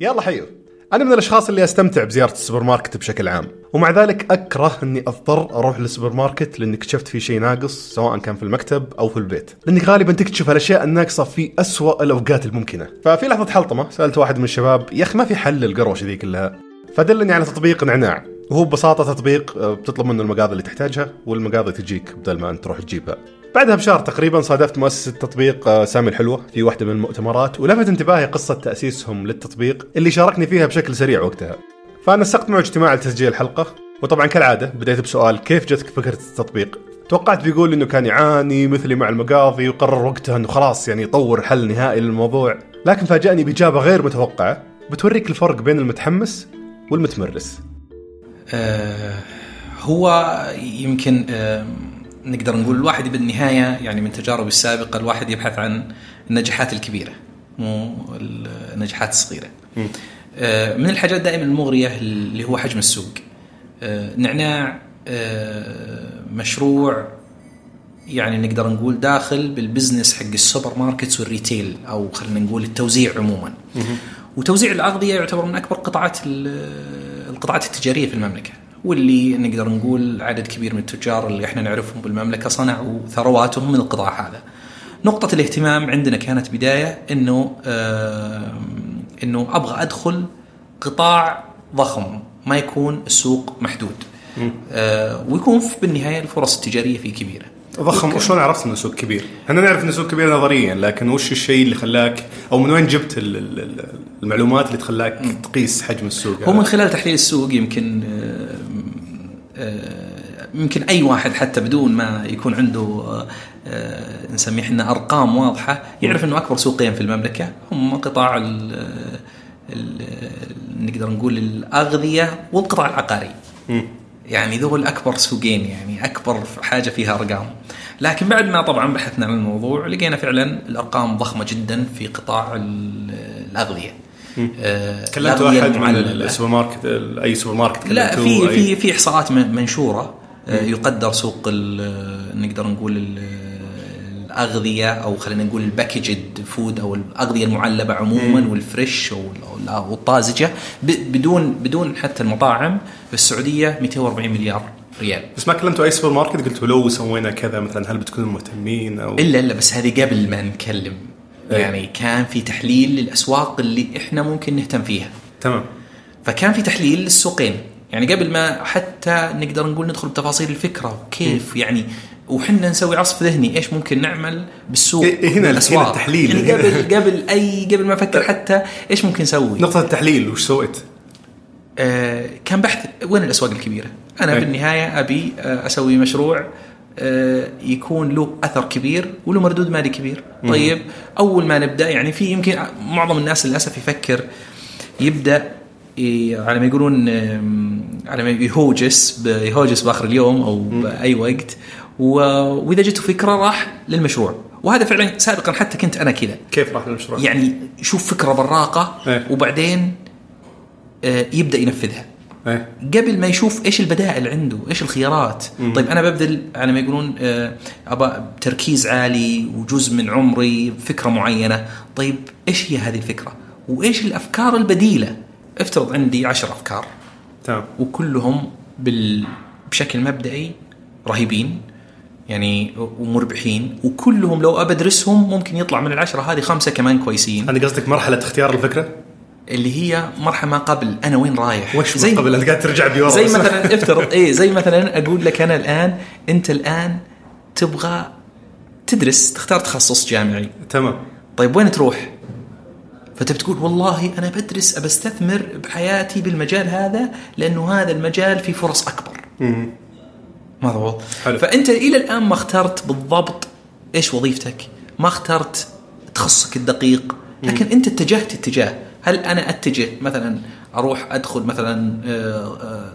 يلا حيو أنا من الأشخاص اللي أستمتع بزيارة السوبر ماركت بشكل عام ومع ذلك أكره إني أضطر أروح للسوبر ماركت لاني اكتشفت فيه شيء ناقص سواء كان في المكتب أو في البيت. لأنك غالبا تكتشف الاشياء الناقصة في أسوأ الأوقات الممكنة. ففي لحظة حلطمة سألت واحد من الشباب يا أخي ما في حل للقروشه ذي كلها فدلني على تطبيق نعناع. وهو ببساطة تطبيق آه، بتطلب منه المقاضي اللي تحتاجها والمقاضي تجيك بدل ما أنت تروح تجيبها. بعدها بشهر تقريبا صادفت مؤسسة تطبيق آه، سامي الحلوة في واحدة من المؤتمرات ولفت انتباهي قصة تأسيسهم للتطبيق اللي شاركني فيها بشكل سريع وقتها. فنسقت معه اجتماع لتسجيل الحلقة وطبعا كالعادة بديت بسؤال كيف جتك فكرة التطبيق؟ توقعت بيقول إنه كان يعاني مثلي مع المقاضي وقرر وقتها إنه خلاص يعني يطور حل نهائي للموضوع. لكن فاجأني بإجابة غير متوقعة بتوريك الفرق بين المتحمس والمتمرس. آه هو يمكن آه نقدر نقول الواحد بالنهاية يعني من تجاربي السابقة الواحد يبحث عن النجاحات الكبيرة مو النجاحات الصغيرة. آه من الحاجات دائما المغرية اللي هو حجم السوق. آه نعناع آه مشروع يعني نقدر نقول داخل بال business حق ال supermarkets وال retail أو خلينا نقول التوزيع عموما. وتوزيع الأغذية يعتبر من أكبر قطاعات القطاعات التجارية في المملكة. واللي نقدر نقول عدد كبير من التجار اللي إحنا نعرفهم بالمملكة صنعوا ثرواتهم من القطاع هذا. نقطة الاهتمام عندنا كانت بداية إنه آه إنه أبغى أدخل قطاع ضخم ما يكون السوق محدود. آه ويكون بالنهاية الفرص التجارية فيه كبيرة. ضخم وشلون عرفت إنه سوق كبير؟ إحنا نعرف إنه سوق كبير نظريا لكن وش الشيء اللي خلاك أو من وين جبت المعلومات اللي تخلاك تقيس حجم السوق؟ هو من خلال تحليل السوق يمكن يمكن أي واحد حتى بدون ما يكون عنده نسميه إحنا أرقام واضحة يعرف إنه أكبر سوقين في المملكة هم قطاع ال نقدر نقول الأغذية والقطاع العقاري. يعني ذول أكبر سوقين يعني أكبر حاجة فيها أرقام. لكن بعد ما طبعا بحثنا عن الموضوع لقينا فعلا الأرقام ضخمة جدا في قطاع الأغذية. آه كلمت واحد من السوبر ماركت أي سوبر ماركت لا في في في إحصاءات منشورة آه يقدر سوق نقدر نقول الأغذية أو خلينا نقول ال packaged food أو الأغذية المعلبة عموما وال fresh والطازجه بدون بدون حتى المطاعم في السعودية 240 مليار ريال. بس ما كلمتوا أي سوبر ماركت قلتوا لو سوينا كذا مثلا هل بتكونوا مهتمين أو الا إلا بس هذه قبل ما نتكلم أي. يعني كان في تحليل للأسواق اللي إحنا ممكن نهتم فيها تمام فكان في تحليل للسوقين يعني قبل ما حتى نقدر نقول ندخل بتفاصيل الفكرة وكيف م. يعني وحنا نسوي عصف ذهني إيش ممكن نعمل بالسوق إيه هنا الاسواق هنا التحليل يعني قبل قبل اي قبل ما أفكر حتى إيش ممكن نسوي نقطة التحليل وش سويت؟ آه كان بحث وين الأسواق الكبيرة؟ أنا أي. بالنهاية أبي أسوي مشروع آه يكون له أثر كبير وله مردود مالي كبير طيب. أول ما نبدأ يعني في يمكن معظم الناس للأسف يفكر يبدأ على ما يقولون على ما يهوجس يهوجس بآخر اليوم أو بأي وقت وإذا جته فكرة راح للمشروع وهذا فعلا سابقا حتى كنت أنا كذا كيف راح للمشروع؟ يعني شوف فكرة براقة إيه؟ وبعدين يبدأ ينفذها إيه؟ قبل ما يشوف إيش البدائل عنده إيش الخيارات. مم. طيب أنا ببذل على ما يقولون ابى تركيز عالي وجزء من عمري فكرة معينة. طيب إيش هي هذه الفكرة؟ وإيش الأفكار البديلة؟ افترض عندي عشر أفكار. تمام. وكلهم بال... بشكل مبدئي رهيبين يعني ومربحين. وكلهم لو أبدرسهم ممكن يطلع من العشرة هذه خمسة كمان كويسين. انت قصدك مرحلة اختيار الفكرة؟ اللي هي مرحله ما قبل أنا وين رايح وش زي قبل انت قاعد ترجع بورا زي مثلا افترض إيه زي مثلا أقول لك أنا الآن أنت الآن تبغى تدرس تختار تخصص جامعي تمام طيب وين تروح؟ فتبي تقول والله أنا بدرس ابى استثمر بحياتي بالمجال هذا لأنه هذا المجال فيه فرص أكبر. مم. مضبوط. فأنت إلى الآن ما اخترت بالضبط إيش وظيفتك؟ ما اخترت تخصصك الدقيق، لكن أنت اتجهت اتجاه، هل أنا أتجه مثلا أروح أدخل مثلا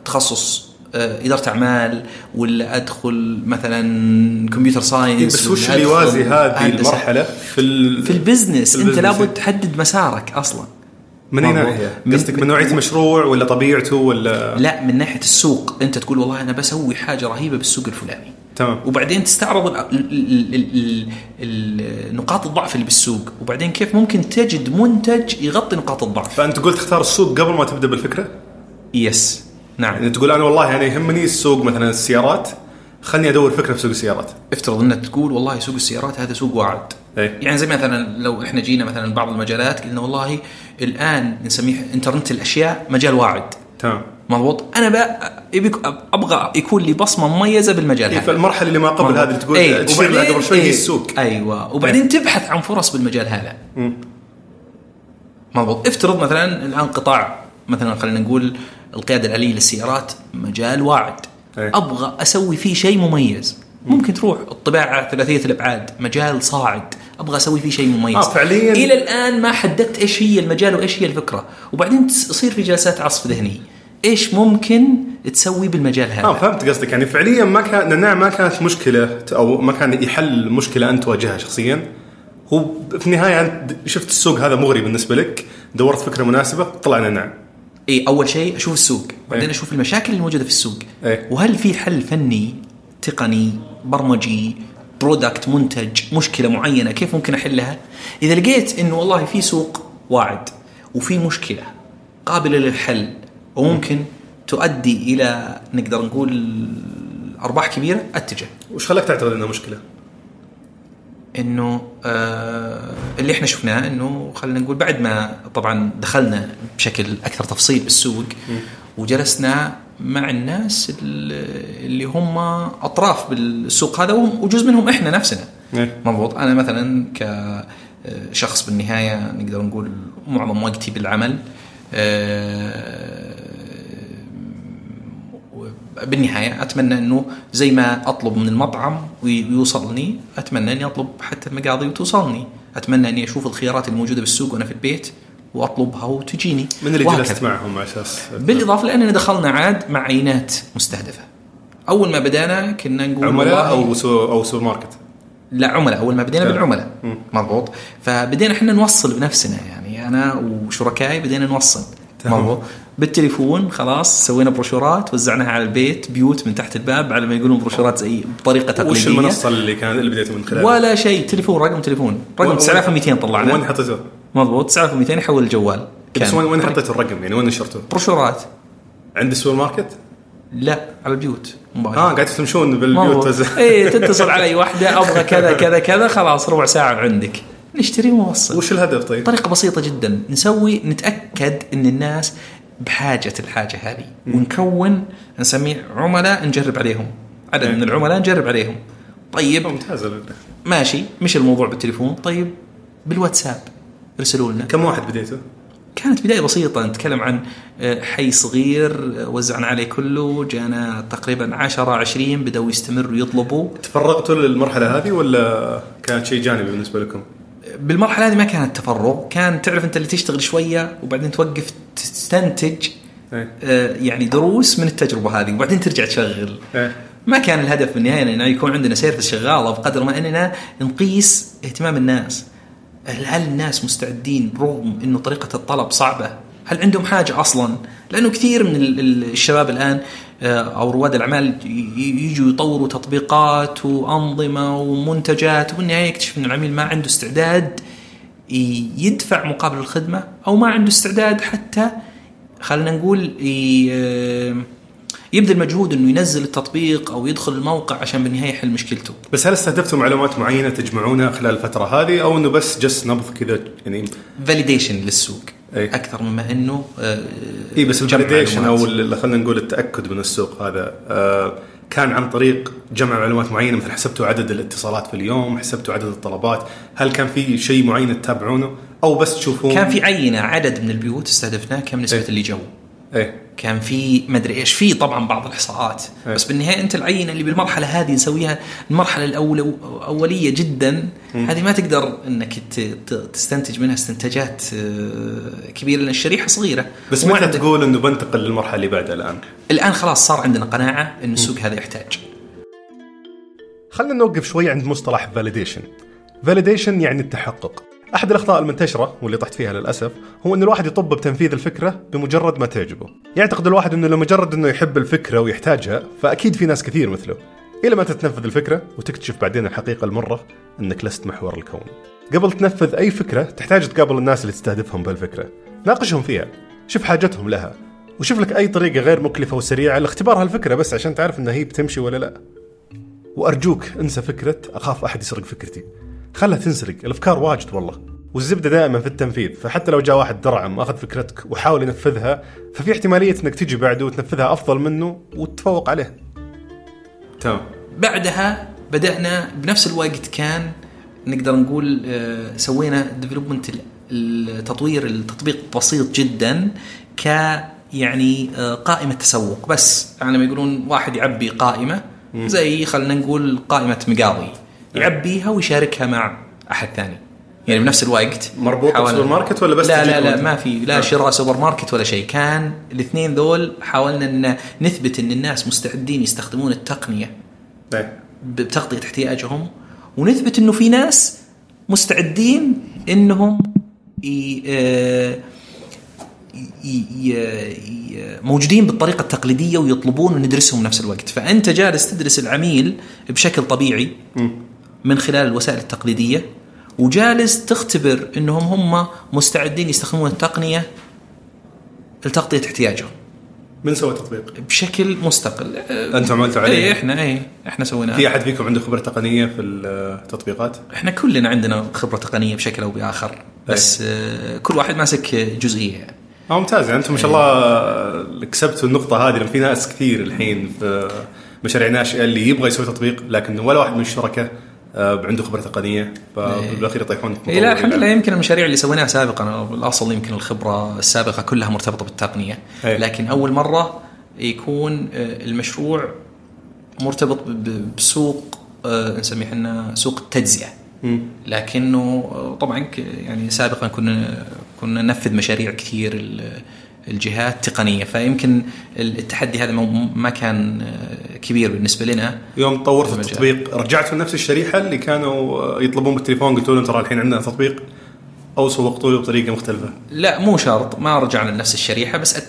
تخصص إدارة أعمال ولا أدخل مثلا computer science بس وش اللي يوازي هذه المرحلة في ال... في البزنس. أنت لابد تحدد مسارك أصلا. من اي ناحيه؟ قصدك من نوعية المشروع ولا طبيعته ولا؟ لا من ناحية السوق. أنت تقول والله أنا بسوي حاجة رهيبة بالسوق الفلاني. تمام. وبعدين تستعرض نقاط الضعف اللي بالسوق. وبعدين كيف ممكن تجد منتج يغطي نقاط الضعف؟ فأنت تقول تختار السوق قبل ما تبدأ بالفكرة؟ يس نعم. يعني تقول أنا والله يعني يهمني السوق مثلا السيارات خلني أدور فكرة في سوق السيارات. افترض إنك تقول والله سوق السيارات هذا سوق واعد. إيه. يعني زي مثلا لو إحنا جينا مثلا بعض المجالات قلنا والله الآن نسميه إنترنت الأشياء مجال واعد. تمام. مضبوط؟ أنا بقى أبغى يكون لي بصمة مميزة بالمجال إيه، هذا. فالمرحلة اللي ما قبل. هذه اللي تقول إيه، تشير لها وبعدين- قبل شوي هي إيه، السوق أيوه. وبعدين تبحث عن فرص بالمجال هذا. مضبوط افترض مثلا الآن قطاع مثلا خلينا نقول القيادة الاليه للسيارات مجال واعد. إيه. أبغى أسوي فيه شيء مميز. ممكن تروح الطباعة ثلاثية الأبعاد مجال صاعد. أبغى أسوي فيه شيء مميز. آه، فعلياً. إلى الآن ما حددت إيش هي المجال وإيش هي الفكرة. وبعدين تصير في جلسات عصف ذهني. إيش ممكن تسوي بالمجال هذا؟ آه فهمت قصدك. يعني فعليا ما كان النعناع ما كانت مشكلة أو ما كان يحل مشكلة أنت تواجهها شخصيا. هو في النهاية أنت شفت السوق هذا مغري بالنسبة لك دورت فكرة مناسبة طلع نعناع اي أول شيء أشوف السوق بعدين إيه. أشوف المشاكل الموجودة في السوق. إيه. وهل في حل فني تقني برمجي برودكت منتج مشكلة معينة كيف ممكن أحلها؟ إذا لقيت إنه والله في سوق واعد وفي مشكلة قابلة للحل وممكن تؤدي إلى نقدر نقول أرباح كبيرة أتجه وش خلاك تعتقد إنها مشكلة؟ إنه آه اللي إحنا شفناه إنه خلينا نقول بعد ما طبعا دخلنا بشكل أكثر تفصيل بالسوق وجلسنا مع الناس ال- اللي هم أطراف بالسوق هذا وجزء منهم إحنا نفسنا إيه. مضبوط أنا مثلا كشخص بالنهاية نقدر نقول معظم وقتي بالعمل آه، بالنهاية أتمنى أنه زي ما أطلب من المطعم ويوصلني أتمنى أني أطلب حتى المقاضي وتوصلني. أتمنى أني أشوف الخيارات الموجودة بالسوق وأنا في البيت وأطلبها وتجيني. من اللي وهكذا. جلست معهم على أساس بالإضافة لأننا دخلنا عاد مع عينات مستهدفة. أول ما بدأنا كنا نقول عملاء أو سو أو سوبر ماركت؟ لا عملاء. أول ما بدينا. بالعملاء. مضبوط. فبدينا إحنا نوصل بنفسنا يعني. أنا وشركائي بدينا نوصل. مضبوط. بالتليفون خلاص سوينا بروشورات وزعناها على البيت بيوت من تحت الباب على ما يقولون بروشورات زي بطريقة تقليدية. وش المنصة اللي كان اللي بديتوا من خلالها؟ ولا شيء تليفون رقم تليفون. رقم وين- 9200 وين طلعنا حطيته؟ مضبوط 9200 يحول الجوال. بس كان. وين وين حطيتوا الرقم؟ يعني وين نشرته؟ بروشورات. عند السوبر ماركت؟ لا على البيوت. موبايل. آه قاعد تمشون بالبيوت. إيه تتصل علي واحدة أبغى كذا كذا كذا خلاص ربع ساعة عندك. نشتري ونوصل وش الهدف طيب؟ طريقة بسيطة جدا. نسوي نتأكد إن الناس بحاجة الحاجة هذه. ونكون نسميه عملاء نجرب عليهم. عدد من العملاء نجرب عليهم. طيب. ممتاز ماشي. مش الموضوع بالتليفون. طيب. بالواتساب. ارسلوا لنا. كم واحد بديته؟ كانت بداية بسيطة. نتكلم عن آه، حي صغير آه، وزعنا عليه كله. جانا تقريبا 10 20 بدأوا يستمروا يطلبوا. تفرغتوا للمرحلة هذه ولا كانت شيء جانبي بالنسبة لكم؟ بالمرحلة هذه ما كانت تفرغ. كان تعرف أنت اللي تشتغل شوية وبعدين توقف تستنتج إيه. آه، يعني دروس من التجربة هذه وبعدين ترجع تشغل إيه. ما كان الهدف بالنهايه إنه يكون عندنا سيرفس شغاله بقدر ما إننا نقيس اهتمام الناس هل الناس مستعدين رغم إنه طريقة الطلب صعبة هل عندهم حاجة أصلا لأنه كثير من ال- ال- الشباب الآن آه، أو رواد الأعمال يجوا يطوروا تطبيقات وأنظمة ومنتجات وبالنهاية يكتشف إن العميل ما عنده استعداد يدفع مقابل الخدمة أو ما عنده استعداد حتى خلينا نقول ي- يبذل مجهود إنه ينزل التطبيق أو يدخل الموقع عشان بالنهاية يحل مشكلته. بس هل استهدفتوا معلومات معينة تجمعونها خلال الفترة هذه أو إنه بس جس نبض كذا يعني validation للسوق أي. أكثر مما إنه آه، إي بس ال validation. أو خلينا نقول التأكد من السوق هذا آه كان عن طريق جمع معلومات معينة مثل حسبتوا عدد الاتصالات في اليوم، حسبتوا عدد الطلبات، هل كان في شيء معين تتابعونه أو بس تشوفون كان في عينة عدد من البيوت استهدفناه كم نسبة أي. اللي جو. إيه كان في مدري إيش في طبعا بعض الإحصاءات. أي. بس بالنهاية أنت العينة اللي بالمرحلة هذه نسويها المرحلة الاولى أولية جدا. هذه ما تقدر إنك تستنتج منها استنتاجات آه، كبيرة لأن الشريحة صغيرة. بس متى تقول إنه بنتقل للمرحلة اللي بعدها الآن؟ الآن خلاص صار عندنا قناعة إن السوق هذا يحتاج. خلينا نوقف شوي عند مصطلح validation validation يعني التحقق. أحد الأخطاء المنتشرة واللي طحت فيها للأسف هو إن الواحد يطب بتنفيذ الفكرة بمجرد ما تعجبه يعتقد الواحد إنه لمجرد إنه يحب الفكرة ويحتاجها فأكيد في ناس كثير مثله إلى ما تتنفذ الفكرة وتكتشف بعدين الحقيقة المرة إنك لست محور الكون. قبل تنفذ أي فكرة تحتاج تقابل الناس اللي تستهدفهم بهالفكره. ناقشهم فيها، شوف حاجتهم لها، وشوف لك أي طريقة غير مكلفة وسريعة لاختبار هالفكرة بس عشان تعرف إنها هي بتمشي ولا لا. وأرجوك انسى فكرة أخاف أحد يسرق فكرتي. خلها تنسرق، الأفكار واجد والله. والزبدة دائما في التنفيذ. فحتى لو جاء واحد درعم أخذ فكرتك وحاول ينفذها ففي احتمالية إنك تجي بعده وتنفذها أفضل منه وتتفوق عليه. تمام. بعدها بدأنا بنفس الوقت كان نقدر نقول آه، سوينا ديفلوبمنت التطوير التطبيق بسيط جدا ك يعني آه، قائمة تسوق. بس يعني لما يقولون واحد يعبي قائمة. زي خلينا نقول قائمة مقاضي. يعبيها ويشاركها مع أحد ثاني يعني بنفس الوقت مربوطة حاول- بسوبر ماركت ولا بس لا لا لا؟ ما في لا آه. شراء سوبر ماركت ولا شيء كان الاثنين ذول حاولنا أن نثبت أن الناس مستعدين يستخدمون التقنية إيه. بتغطية احتياجهم ونثبت أنه في ناس مستعدين أنهم ي... آه،. موجودين بالطريقة التقليدية ويطلبون وندرسهم بنفس الوقت فأنت جالس تدرس العميل بشكل طبيعي من خلال الوسائل التقليدية وجالس تختبر إنهم هم مستعدين يستخدمون التقنية لتغطية احتياجهم من سوى التطبيق؟ بشكل مستقل أنتم عملتوا عليه؟ اي إحنا اي إحنا سويناه في أحد فيكم عنده خبرة تقنية في التطبيقات؟ إحنا كلنا عندنا خبرة تقنية بشكل أو بآخر بس آه، كل واحد ماسك جزئية يعني آه ممتاز يعني أنتم ما شاء الله كسبتوا النقطة هذه لأن في ناس كثير الحين في مشاريع ناشئة اللي يبغى يسوي تطبيق لكن ولا واحد من الشركاء آه، عنده خبرة تقنية فبالأخير يطيحون في إيه لا الحمد لله. يمكن المشاريع اللي سويناها سابقا الأصل يمكن الخبرة السابقة كلها مرتبطة بالتقنية أي. لكن أول مرة يكون آه، المشروع مرتبط بسوق آه، نسميه إحنا سوق التجزئة. لكنه آه، طبعا يعني سابقا كنا كنا ننفذ مشاريع كثير الجهات تقنية. فيمكن التحدي هذا ما كان آه، كبير بالنسبة لنا. يوم المجال. التطبيق. رجعتوا نفس الشريحة اللي كانوا آه، يطلبون بالتليفون قلتوا لهم ترى الحين عندنا تطبيق أو سوقتوا له بطريقة مختلفة. لا مو شرط. ما رجعنا لنفس الشريحة بس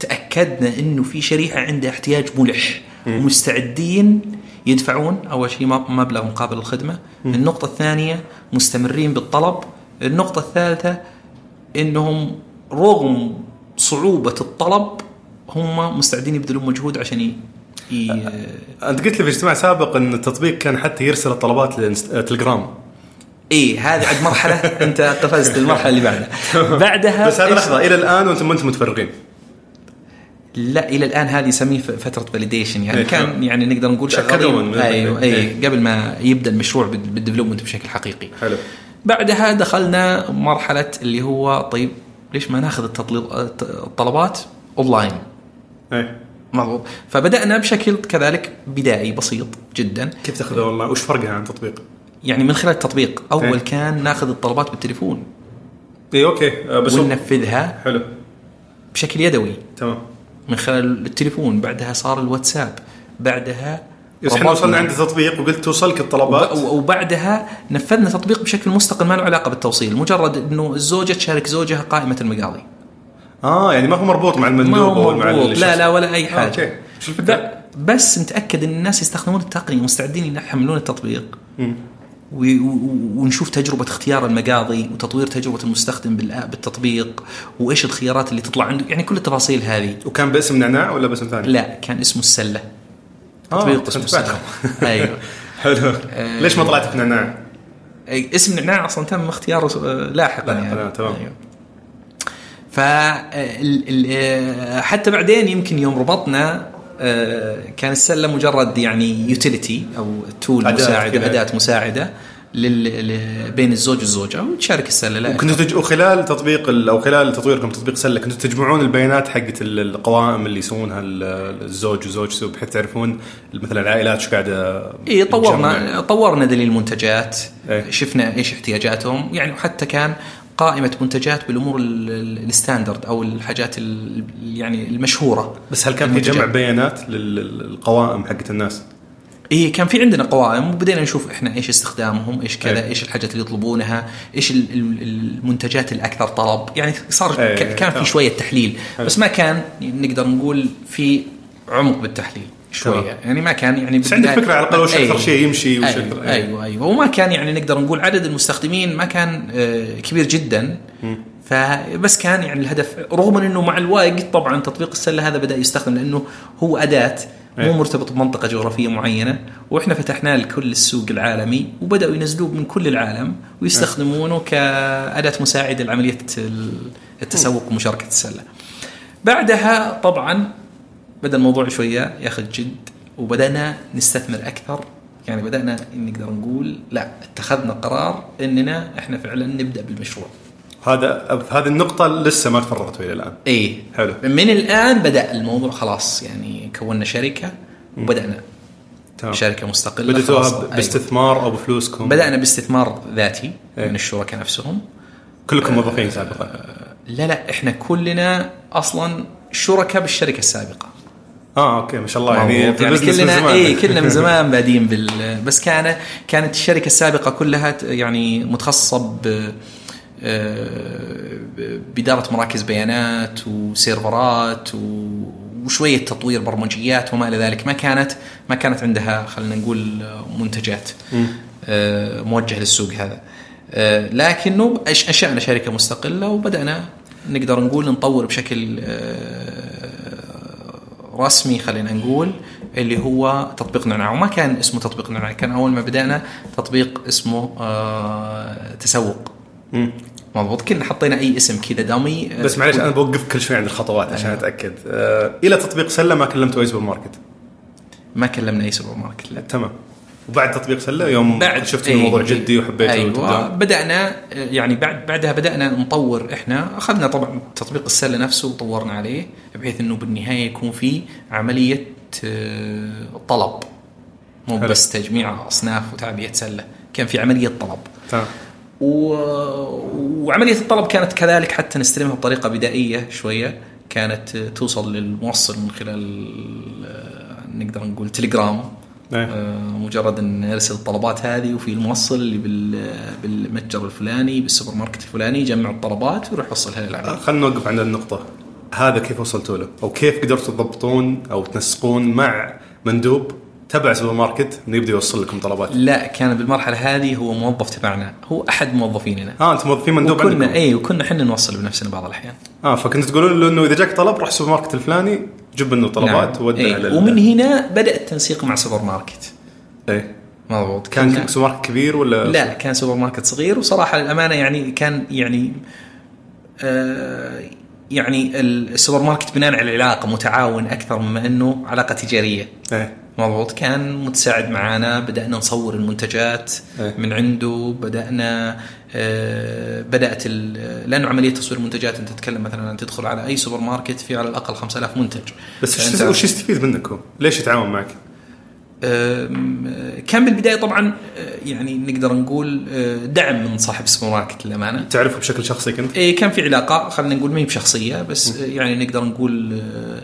تأكدنا إنه في شريحة عندها احتياج ملح. ومستعدين يدفعون أول شيء مب- مبلغ مقابل الخدمة. النقطة الثانية مستمرين بالطلب. النقطة الثالثة إنهم رغم صعوبة الطلب هم مستعدين يبذلون مجهود عشان ي... ي... أنت قلت لي في اجتماع سابق إن التطبيق كان حتى يرسل الطلبات للتليجرام إيه هذه عاد مرحلة أنت قفزت المرحلة اللي بعدها. بعدها بس إيش- لحظة إلى الآن وأنتم ما أنتم متفرغين؟ لا إلى الآن هذه نسميه فترة validation يعني إيه، كان. يعني نقدر نقول شغالين. أيوه. اي قبل ما يبدأ المشروع بال- بال development بشكل حقيقي. حلو. بعدها دخلنا مرحلة اللي هو طيب ليش ما ناخذ التطليب الطلبات اونلاين إيه. مضبوط فبدأنا بشكل كذلك بدائي بسيط جدا. كيف تاخذها والله وش فرقها عن التطبيق؟ يعني من خلال التطبيق أول إيه. كان ناخذ الطلبات بالتليفون. اي okay. آه، بس وننفذها حلو. بشكل يدوي. تمام. من خلال التليفون بعدها صار الواتساب بعدها بس إحنا. وصلنا عند تطبيق وقلت توصلك الطلبات وب- وبعدها نفذنا تطبيق بشكل مستقل ما له علاقة بالتوصيل مجرد إنه الزوجة تشارك زوجها قائمة المقاضي آه يعني ما هو مربوط مع المندوب أو مع. لا لا ولا أي آه، حاجة okay شو الفكرة؟ ب- بس نتأكد إن الناس يستخدمون التقنية مستعدين يحملون التطبيق مم. و- و- ونشوف تجربة اختيار المقاضي وتطوير تجربة المستخدم بالتطبيق وإيش الخيارات اللي تطلع عنده يعني كل التفاصيل هذه وكان باسم نعناع ولا باسم ثاني؟ لا كان اسمه السلة آه، تطبيق اسمه كنت السلة أيوه. حلو. ليش ما طلعت في نعناع؟ أي اسم نعناع أصلا تم اختياره آه، لاحقا يعني. آه، تمام. ف ال- آه، حتى بعدين يمكن يوم ربطنا آه، كان السلة مجرد يعني utility أو tool مساعدة. أداة مساعدة. لل... ل- بين الزوج والزوجة وتشارك السلة لا وكنتوا تج... وخلال تطبيق ال... أو خلال تطويركم تطبيق سلة كنتوا تجمعون البيانات حقت ال- القوائم اللي يسوونها ال- الزوج وزوجته بحيث تعرفون مثلا العائلات شو قاعدة اي طورنا. طورنا دليل المنتجات إيه. شفنا إيش احتياجاتهم يعني وحتى كان قائمة منتجات بالأمور ال- ال- الستاندرد أو الحاجات ال- يعني المشهورة بس هل كان في. جمع بيانات للقوائم حقت الناس؟ اي كان في عندنا قوائم وبدينا نشوف إحنا إيش استخدامهم إيش كذا أي. إيش الحاجات اللي يطلبونها إيش ال- ال- المنتجات الاكثر طلب يعني صار. ك- كان آه. في شوية تحليل. بس ما كان نقدر نقول في عمق بالتحليل شوية يعني ما كان يعني بس عندك فكرة على الأقل وش أي. أكثر شيء يمشي وش أيوه أكثر أيوه أيوه وما كان يعني نقدر نقول عدد المستخدمين ما كان آه، كبير جدا فبس كان يعني الهدف رغم إنه مع الوقت طبعا تطبيق السلة هذا بدأ يستخدم لأنه هو أداة مو إيه. مرتبط بمنطقة جغرافية معينة وإحنا فتحناه لكل السوق العالمي وبدأوا ينزلوه من كل العالم ويستخدمونه كأداة مساعدة لعملية التسوق ومشاركة السلة. بعدها طبعا بدأ الموضوع شوية ياخذ جد وبدأنا نستثمر أكثر يعني بدأنا نقدر نقول لا اتخذنا قرار إننا إحنا فعلا نبدأ بالمشروع هذا في هذه النقطة لسه ما تفرغتوا إلى الان إيه حلو. من الآن بدأ الموضوع خلاص يعني كونا شركة وبدأنا تمام شركة مستقلة بديتوها خلاص. ب- أيوة. باستثمار أو بفلوسكم بدأنا باستثمار ذاتي إيه. من الشركاء نفسهم كلكم موظفين سابقا لا لا إحنا كلنا أصلا شركاء بالشركة السابقة آه okay ما شاء الله يعني يعني كلنا. اي كلنا من زمان بادين بال بس كان كانت الشركة السابقة كلها يعني متخصصة آه، بإدارة مراكز بيانات وسيرفرات وشوية تطوير برمجيات وما إلى ذلك. ما كانت ما كانت عندها خلينا نقول منتجات آه، موجهة للسوق هذا. آه، لكنه أنشأنا شركة مستقلة وبدأنا نقدر نقول نطور بشكل آه، رسمي خلينا نقول اللي هو تطبيق نعناع. وما كان اسمه تطبيق نعناع كان أول ما بدأنا تطبيق اسمه آه تسوق. مضبوط. كنا حطينا أي اسم كذا dummy. بس معلش أنا بوقف كل شوي عند الخطوات عشان أتأكد. آه إلى تطبيق سلة ما كلمتوا أي سوبر ماركت ما كلمنا أي سوبر ماركت لا. تمام. وبعد تطبيق سلة يوم بعد شفت إيه، الموضوع إيه. جدي وحبيته وتبدأون. بدأنا آه، يعني بعد بعدها بدأنا نطور إحنا. أخذنا طبعا تطبيق السلة نفسه وطورنا عليه بحيث إنه بالنهاية يكون في عملية آه، طلب. مو. بس تجميع أصناف وتعبئة سلة كان في عملية طلب. تمام. و... وعملية الطلب كانت كذلك حتى نستلمها بطريقة بدائية شوية. كانت توصل للموصل من خلال آه، نقدر نقول تليجرام. إيه. آه، مجرد أن نرسل الطلبات هذه وفي الموصل اللي بال... بالمتجر الفلاني بالسوبر ماركت الفلاني يجمع الطلبات ويروح يوصلها للعميل آه، خلينا نوقف عند النقطة. هذا كيف وصلتوا له؟ أو كيف قدرتوا تضبطون أو تنسقون مع مندوب؟ تبع سوبر ماركت إنه يبدأ يوصل لكم طلبات؟ لا كان بالمرحلة هذه هو موظف تبعنا. هو أحد موظفيننا آه أنتم موظفين مندوب وكنا عندكم. اي وكنا إحنا نوصل بنفسنا بعض الأحيان. آه فكنتوا تقولون له إنه إذا جاك طلب روح السوبر ماركت الفلاني جيب منه طلبات نعم. إيه. لل- ومن هنا بدأ التنسيق مع سوبر ماركت. إيه. مضبوط. كان كنا- سوبر ماركت كبير ولا؟ لا كان سوبر ماركت صغير وصراحة للأمانة يعني كان يعني آه يعني السوبر ماركت بناء على العلاقة متعاون أكثر مما إنه علاقة تجارية. إيه. مضبوط كان متساعد معنا بدأنا نصور المنتجات إيه. من عنده بدأنا آه، بدأت ال- لأنه عملية تصوير المنتجات أنت تتكلم مثلا أن تدخل على أي سوبر ماركت في على الأقل 5000 منتج بس وش- يستفيد منك هو؟ ليش يتعاون معك؟ كان بالبداية طبعا آه، يعني نقدر نقول آه، دعم من صاحب السوبر ماركت للأمانة تعرفه بشكل شخصي كنت؟ إيه كان في علاقة خلينا نقول ما هي بشخصية بس يعني نقدر نقول آه،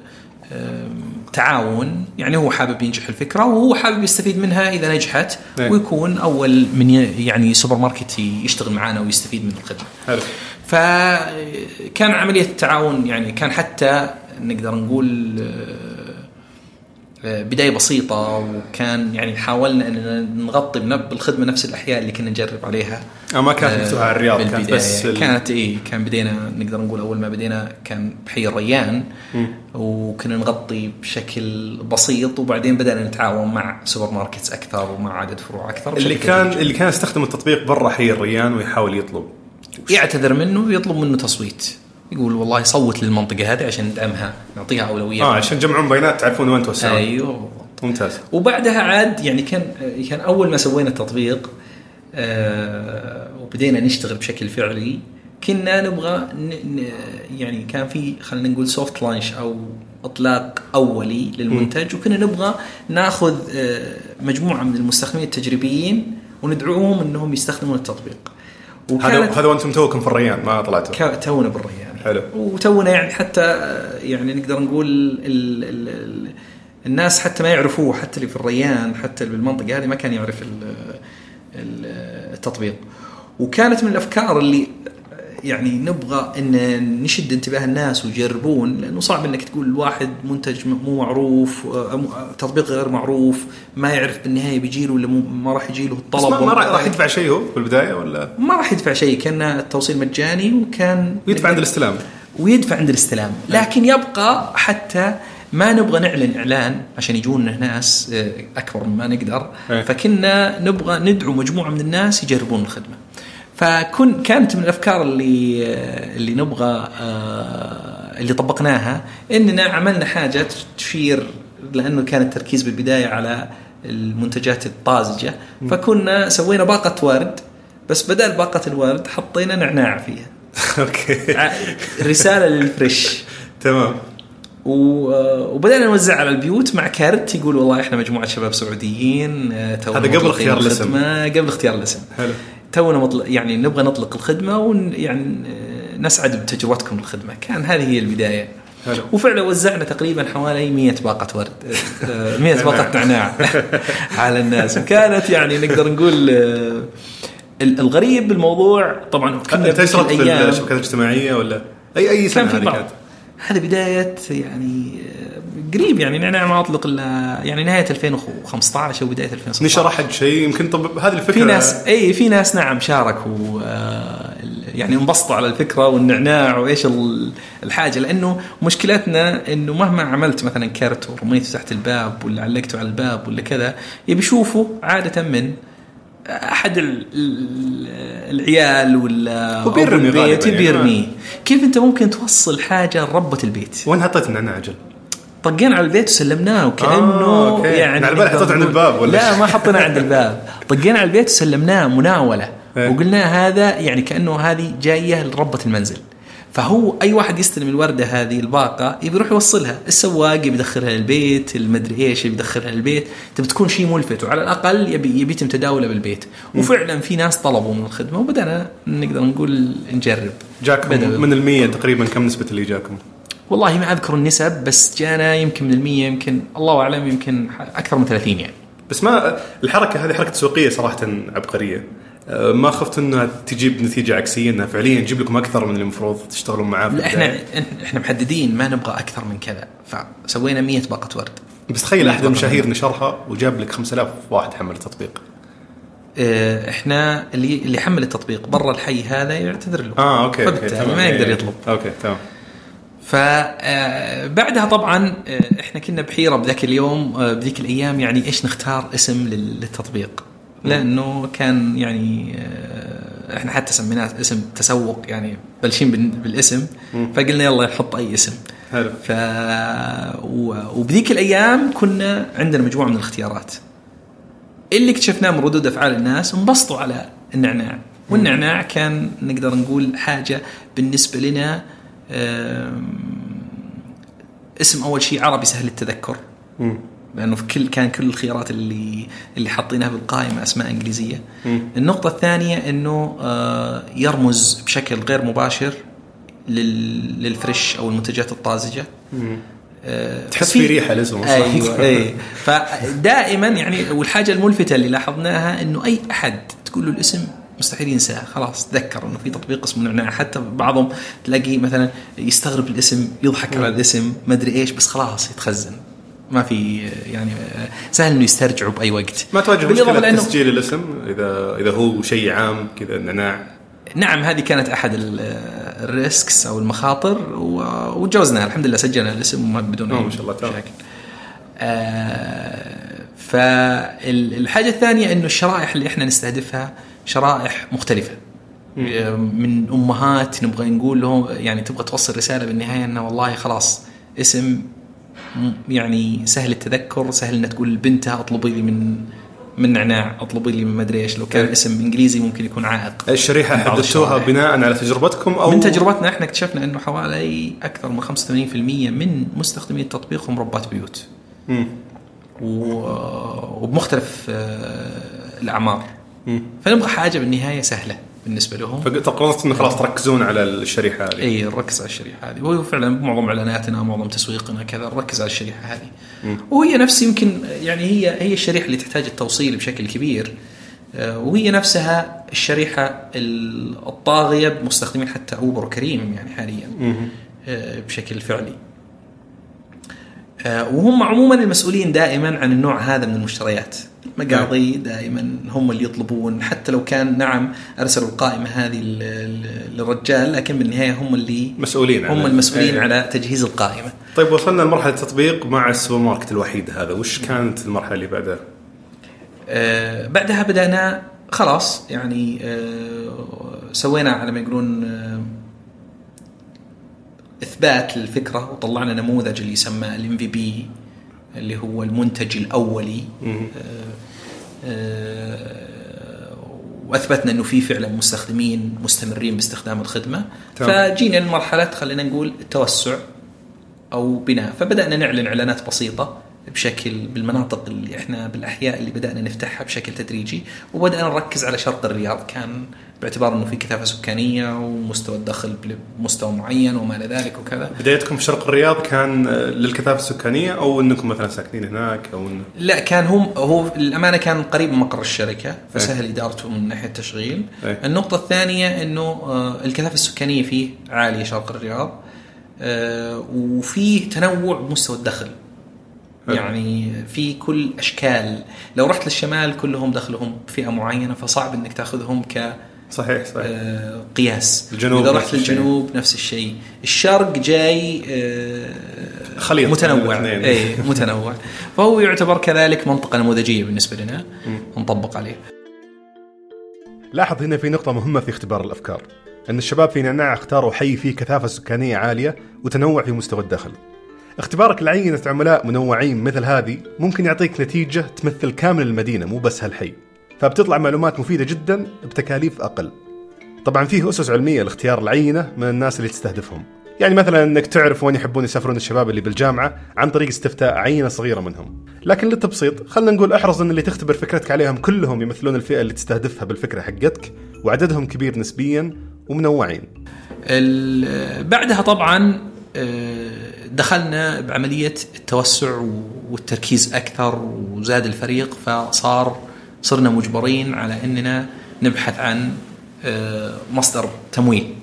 تعاون يعني هو حابب ينجح الفكرة وهو حابب يستفيد منها إذا نجحت إيه. ويكون أول من يعني سوبر ماركت يشتغل معنا ويستفيد من الخدمة. حلو فكان عملية التعاون يعني كان حتى نقدر نقول بداية بسيطة وكان يعني حاولنا إن نغطي بالخدمة نفس الأحياء اللي كنا نجرب عليها آه ما كانت مفتوحة على الرياض كانت. بس ال- كانت إي كان بدينا نقدر نقول أول ما بدينا كان بحي الريان. وكنا نغطي بشكل بسيط وبعدين بدأنا نتعاون مع supermarkets أكثر ومع عدد فروع أكثر اللي كان تدريجي. اللي كان يستخدم التطبيق برا حي الريان ويحاول يطلب يعتذر منه ويطلب منه تصويت يقول والله صوت للمنطقة هذه عشان ندعمها نعطيها أولوية. آه عشان تجمعون بيانات تعرفون وين توسعون. أيوه. ممتاز. وبعدها عاد يعني كان كان أول ما سوينا التطبيق آه وبدينا نشتغل بشكل فعلي كنا نبغى ن ن يعني كان في خلينا نقول soft launch أو إطلاق أولي للمنتج وكنا نبغى ناخذ آه مجموعة من المستخدمين التجريبيين وندعوهم إنهم يستخدمون التطبيق. هذا هذا وأنتم توكم في الريان ما طلعتوا. تونا بالريان. حلو. وتونا يعني حتى يعني نقدر نقول ال ال ال الناس حتى ما يعرفوه حتى اللي في الريان حتى اللي بالمنطقة هذه ما كان يعرف ال- ال- التطبيق وكانت من الأفكار اللي يعني نبغى إن نشد انتباه الناس ويجربون لأنه صعب إنك تقول الواحد منتج مو معروف تطبيق غير معروف ما يعرف بالنهاية بيجي له ولا ما راح يجي له الطلب ما, ما راح يدفع شيء هو في البداية ولا؟ ما راح يدفع شيء كان التوصيل مجاني وكان ويدفع عند الاستلام. ويدفع عند الاستلام. لكن يبقى حتى ما نبغى نعلن إعلان عشان يجون ناس أكبر مما نقدر إيه. فكنا نبغى ندعو مجموعة من الناس يجربون الخدمة. فكن كانت من الأفكار اللي آه، اللي نبغى آه، اللي طبقناها إننا عملنا حاجة تشير لأنه كان التركيز بالبداية على المنتجات الطازجة. فكنا سوينا باقة ورد بس بدل باقة الورد حطينا نعناع فيها. okay. رسالة لل fresh. تمام. و- وبدأنا نوزع على البيوت مع كارت يقول والله إحنا مجموعة شباب سعوديين آه، هذا قبل اختيار الاسم. قبل اختيار الاسم. حلو. تونا مطلق يعني نبغى نطلق الخدمة ون يعني آه، نسعد بتجربتكم الخدمة. كان هذه هي البداية. حلو. وفعلا وزعنا تقريبا حوالي 100 باقة ورد آه، 100 باقة نعناع على الناس. وكانت يعني نقدر نقول آه، ال- الغريب بالموضوع طبعا كنا انت اشتركت بتلك في الشبكات الاجتماعية ولا اي أي في هذه كانت؟ هذا بداية يعني آه، قريب يعني نعناع ما أطلق إلا يعني نهاية 2015 أو بداية 2016 نشر أحد شيء؟ يمكن طب هذه الفكرة في ناس إي في ناس نعم شاركوا آه، يعني انبسطوا على الفكرة والنعناع وإيش ال- الحاجة لأنه مشكلتنا إنه مهما عملت مثلا كرت ورميته تحت الباب ولا علقته على الباب ولا كذا يبي يشوفه عادة من أحد ال- ال- العيال ولا هو بيرمي البيت غالباً يعني. بيرميه كيف أنت ممكن توصل حاجة لربة البيت؟ وين حطيت النعناع أجل؟ طقينا على البيت وسلمناه وكأنه آه،. يعني على بالي حطيته عند الباب ولا لا. ما حطينا عند الباب طقينا على البيت وسلمناه مناولة إيه. وقلنا هذا يعني كأنه هذه جاية لربة المنزل فهو أي واحد يستلم الوردة هذه الباقة يبي يروح يوصلها السواق يبي يدخلها للبيت المدري إيش يبي يدخلها للبيت تبي تكون شيء ملفت وعلى الأقل يبي يبي يتم تداوله بالبيت وفعلا في ناس طلبوا من الخدمة وبدأنا نقدر نقول نجرب جاكم. من المية تقريبا كم نسبة اللي جاكم؟ والله ما أذكر النسب بس جانا يمكن من المية يمكن الله أعلم يمكن أكثر من 30 يعني. بس ما الحركة هذه حركة تسويقيه صراحة عبقرية. أه، ما خفت إنها تجيب نتيجة عكسية إنها فعليا تجيب لكم أكثر من اللي المفروض تشتغلون معاه في لا إحنا. إحنا محددين ما نبغى أكثر من كذا فسوينا 100 باقة ورد. بس تخيل أحد المشاهير نشرها وجاب لك 5000 واحد حمل التطبيق. أه، إحنا اللي اللي حمل التطبيق برا الحي هذا يعتذر له. آه okay تمام. ما يقدر يطلب. okay تمام. فبعدها طبعا آه، إحنا كنا بحيرة بذاك اليوم آه، بذيك الأيام يعني إيش نختار اسم لل- للتطبيق؟ لأنه كان يعني إحنا حتى سميناه اسم تسوق يعني بلشين بال- بالاسم فقلنا يلا نحط أي اسم. حلو. ف وبذيك الأيام كنا عندنا مجموعة من الاختيارات. اللي اكتشفناه من ردود أفعال الناس انبسطوا على النعناع. والنعناع كان نقدر نقول حاجة بالنسبة لنا اسم أول شيء عربي سهل التذكر مم. لأنه في كل كان كل الخيارات اللي اللي حاطينها بالقائمة أسماء إنجليزية. مم. النقطة الثانية إنه آه، يرمز بشكل غير مباشر لل- للفريش أو المنتجات الطازجة. آه، تحس في ريحة الاسم. أيوه اي فدائما يعني والحاجة الملفتة اللي لاحظناها إنه أي أحد تقول له الاسم مستحيل ينساه خلاص تذكر إنه في تطبيق اسمه نعناع. حتى بعضهم تلاقي مثلا يستغرب الاسم يضحك على الاسم ما أدري إيش بس خلاص يتخزن. ما في يعني سهل إنه يسترجعه بأي وقت. ما تواجه مشكلة لأنه- تسجيل الاسم؟ إذا إذا هو شيء عام كذا نعناع. نعم هذه كانت أحد ال- الريسكس أو المخاطر وتجاوزناها الحمد لله سجلنا الاسم وما- بدون آه، أي ما شاء الله،. مشاكل. آه فالحاجه الثانية إنه الشرائح اللي إحنا نستهدفها شرائح مختلفة من أمهات نبغى نقول لهم يعني تبغى توصل رسالة بالنهاية إنه والله خلاص اسم يعني سهل التذكر سهل إنها تقول لبنتها أطلبي لي من من نعناع أطلبي لي من مدري إيش لو كان إيه. اسم إنجليزي ممكن يكون عائق الشريحة من بعض حددتوها. بناء على تجربتكم أو من تجربتنا إحنا اكتشفنا إنه حوالي أكثر من 85% من مستخدمي التطبيق هم ربات بيوت. و- وبمختلف آه، الأعمار. فنبغى حاجة بالنهاية سهلة بالنسبة لهم. فقررت انه خلاص تركزون على الشريحة هذه. إي نركز على الشريحة هذه. وهو فعلا معظم إعلاناتنا معظم تسويقنا كذا نركز على الشريحة هذه. وهي نفس يمكن يعني هي هي الشريحة اللي تحتاج التوصيل بشكل كبير. آه، وهي نفسها الشريحة الطاغية بمستخدمين حتى اوبر وكريم يعني حاليا. آه، بشكل فعلي. وهم عموما المسؤولين دائما عن النوع هذا من المشتريات مقاضي دائما هم اللي يطلبون حتى لو كان نعم أرسلوا القائمة هذه لل- للرجال لكن بالنهاية هم اللي مسؤولين هم عنها. المسؤولين إيه. على تجهيز القائمة طيب وصلنا لمرحلة التطبيق مع السوبر ماركت الوحيد هذا وش كانت المرحلة اللي بعدها؟ آه، بعدها بدأنا خلاص يعني آه، سوينا على ما يقولون آه، إثبات للفكره وطلعنا نموذج اللي يسمى ال MVP اللي هو المنتج الأولي مم. آه، وأثبتنا إنه في فعلا مستخدمين مستمرين باستخدام الخدمة تمام. فجينا لمرحله خلينا نقول التوسع أو بناء فبدأنا نعلن إعلانات بسيطة بشكل بالمناطق اللي إحنا بالأحياء اللي بدأنا نفتحها بشكل تدريجي وبدأنا نركز على شرق الرياض. كان باعتبار إنه في كثافة سكانية ومستوى الدخل بمستوى معين وما إلى ذلك وكذا. بدايتكم في شرق الرياض كان للكثافة السكانية أو إنكم مثلا ساكنين هناك أو إن... لا كان هم هو الأمانة كان قريب من مقر الشركة فسهل إدارته من ناحية التشغيل. إيه. النقطة الثانية إنه آه، الكثافة السكانية فيه عالية شرق الرياض. آه، وفيه تنوع بمستوى الدخل. يعني في كل أشكال. لو رحت للشمال كلهم دخلهم فئه معينة فصعب إنك تأخذهم ك صحيح صحيح. آه، قياس. الجنوب إذا نفس رحت الشيء. للجنوب نفس الشيء. الشرق جاي آه، خليط متنوع. اي متنوع. فهو يعتبر كذلك منطقة نموذجية بالنسبة لنا نطبق عليه. لاحظ هنا في نقطة مهمة في اختبار الأفكار. أن الشباب في نعناع اختاروا حي فيه كثافة سكانية عالية وتنوع في مستوى الدخل. اختبارك لعينة عملاء منوعين مثل هذه ممكن يعطيك نتيجة تمثل كامل المدينة مو بس هالحي. فبتطلع معلومات مفيدة جدا بتكاليف أقل. طبعا فيه أسس علمية لاختيار العينة من الناس اللي تستهدفهم. يعني مثلا إنك تعرف وين يحبون يسافرون الشباب اللي بالجامعة عن طريق استفتاء عينة صغيرة منهم، لكن للتبسيط خلينا نقول أحرص إن اللي تختبر فكرتك عليهم كلهم يمثلون الفئة اللي تستهدفها بالفكرة حقتك وعددهم كبير نسبيا ومنوعين. بعدها طبعا دخلنا بعملية التوسع والتركيز أكثر وزاد الفريق فصار صرنا مجبرين على إننا نبحث عن آه، مصدر تمويل.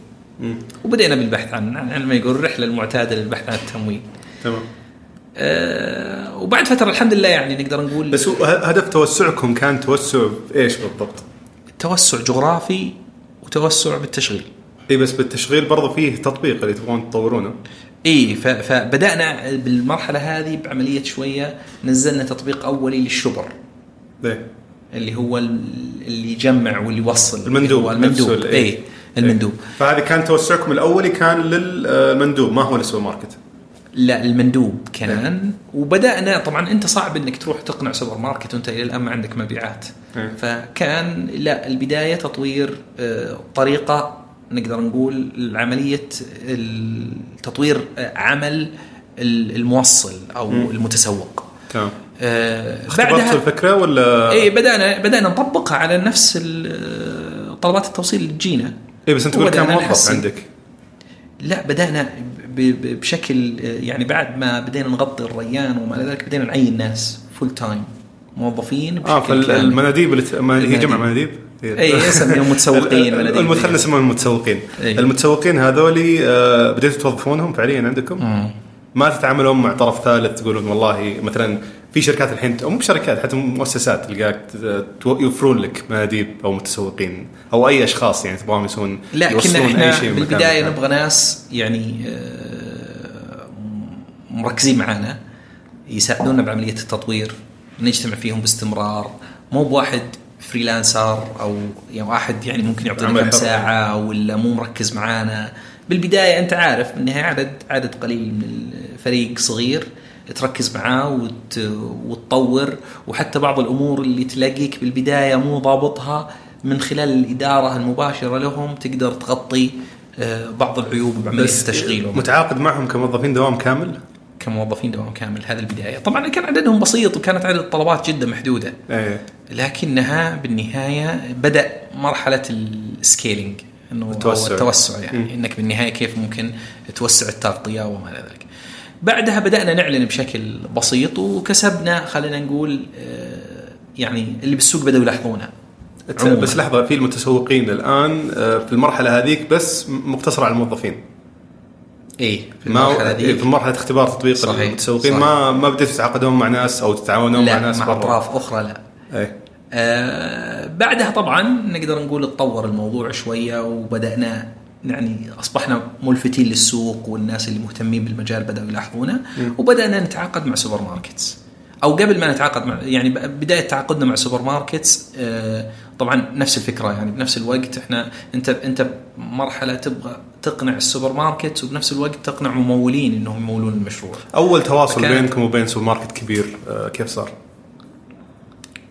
وبدأنا بالبحث عن ما يقول الرحلة المعتادة للبحث عن التمويل. تمام. آه، وبعد فترة الحمد لله يعني نقدر نقول بس هدف توسعكم كان توسع بإيش بالضبط؟ توسع جغرافي وتوسع بالتشغيل. إي بس بالتشغيل برضه فيه تطبيق اللي تبغون تطورونه. إي فبدأنا بالمرحلة هذه بعملية شوية نزلنا تطبيق أولي للشبر. ليه؟ اللي هو ال- اللي يجمع واللي يوصل. المندوب المندوب. ال- إي المندوب. فهذا كان توسعكم الأولي كان للمندوب ما هو للسوبر ماركت؟ لا المندوب كان. وبدأنا طبعا أنت صعب إنك تروح تقنع سوبر ماركت وأنت إلى الآن ما عندك مبيعات. إيه. فكان لا البداية تطوير آه، طريقة نقدر نقول عمليه التطوير آه، عمل ال- الموصل أو مم. المتسوق تمام آه، اختبرت الفكرة ولا اي بدأنا بدأنا نطبقها على نفس طلبات التوصيل اللي تجينا اي بس أنت تقول كان موظف. عندك لا بدأنا بشكل يعني بعد ما بدينا نغطي الريان وما إلى ذلك بدينا نعين ناس full time موظفين آه بشكل كامل. فالمناديب اللي هي. جمع مناديب اي اسميهم متسوقين مناديب. الم- خلينا نسميهم المتسوقين إيه. المتسوقين هذولي آه، بديتوا توظفونهم فعليا عندكم مم. ما تتعاملون مع طرف ثالث تقولون والله مثلا في شركات الحين أو مو شركات حتى مؤسسات تلقاك يوفرون لك مناديب أو متسوقين أو أي أشخاص يعني تبغاهم يسوون لا كنا إحنا بالبداية. نبغى ناس يعني آه، مركزين معانا يساعدونا بعملية التطوير نجتمع فيهم باستمرار مو بواحد فريلانسر أو يعني واحد يعني ممكن يعطينا كم. ساعة ولا مو مركز معانا. بالبداية أنت عارف بالنهايه عدد عدد قليل من الفريق صغير. تركز معاه وت... وتطور. وحتى بعض الأمور اللي تلاقيك بالبداية مو ضابطها من خلال الإدارة المباشرة لهم تقدر تغطي آه، بعض العيوب بعملية وما متعاقد معهم كموظفين دوام كامل؟ كموظفين دوام كامل هذا البداية طبعا كان عددهم بسيط وكانت عدد الطلبات جدا محدودة إيه لكنها بالنهاية بدأ مرحلة السكيلينج إنه التوسع. التوسع يعني مم. إنك بالنهاية كيف ممكن توسع التغطية وما إلى ذلك. بعدها بدأنا نعلن بشكل بسيط وكسبنا خلينا نقول آه، يعني اللي بالسوق بدأوا يلاحظونه. بس لحظة في المتسوقين الآن آه، في المرحلة هذيك بس م- مقتصرة على الموظفين إيه في المرحلة ذي في مرحلة اختبار تطبيق صحيح، المتسوقين صحيح. ما ما بديتوا تتعاقدون مع ناس أو تتعاونون مع ناس مع. أطراف أخرى لا. إيه. آه بعدها طبعا نقدر نقول تطور الموضوع شوية وبدأنا يعني أصبحنا ملفتين للسوق والناس اللي مهتمين بالمجال بدأوا يلاحظونا وبدأنا نتعاقد مع supermarkets. أو قبل ما نتعاقد مع يعني بداية تعاقدنا مع supermarkets آه طبعا نفس الفكرة يعني بنفس الوقت إحنا انت أنت مرحله تبغى تقنع السوبر ماركت وبنفس الوقت تقنع ممولين إنهم يمولون المشروع. أول تواصل بينكم وبين سوبر ماركت كبير آه، كيف صار؟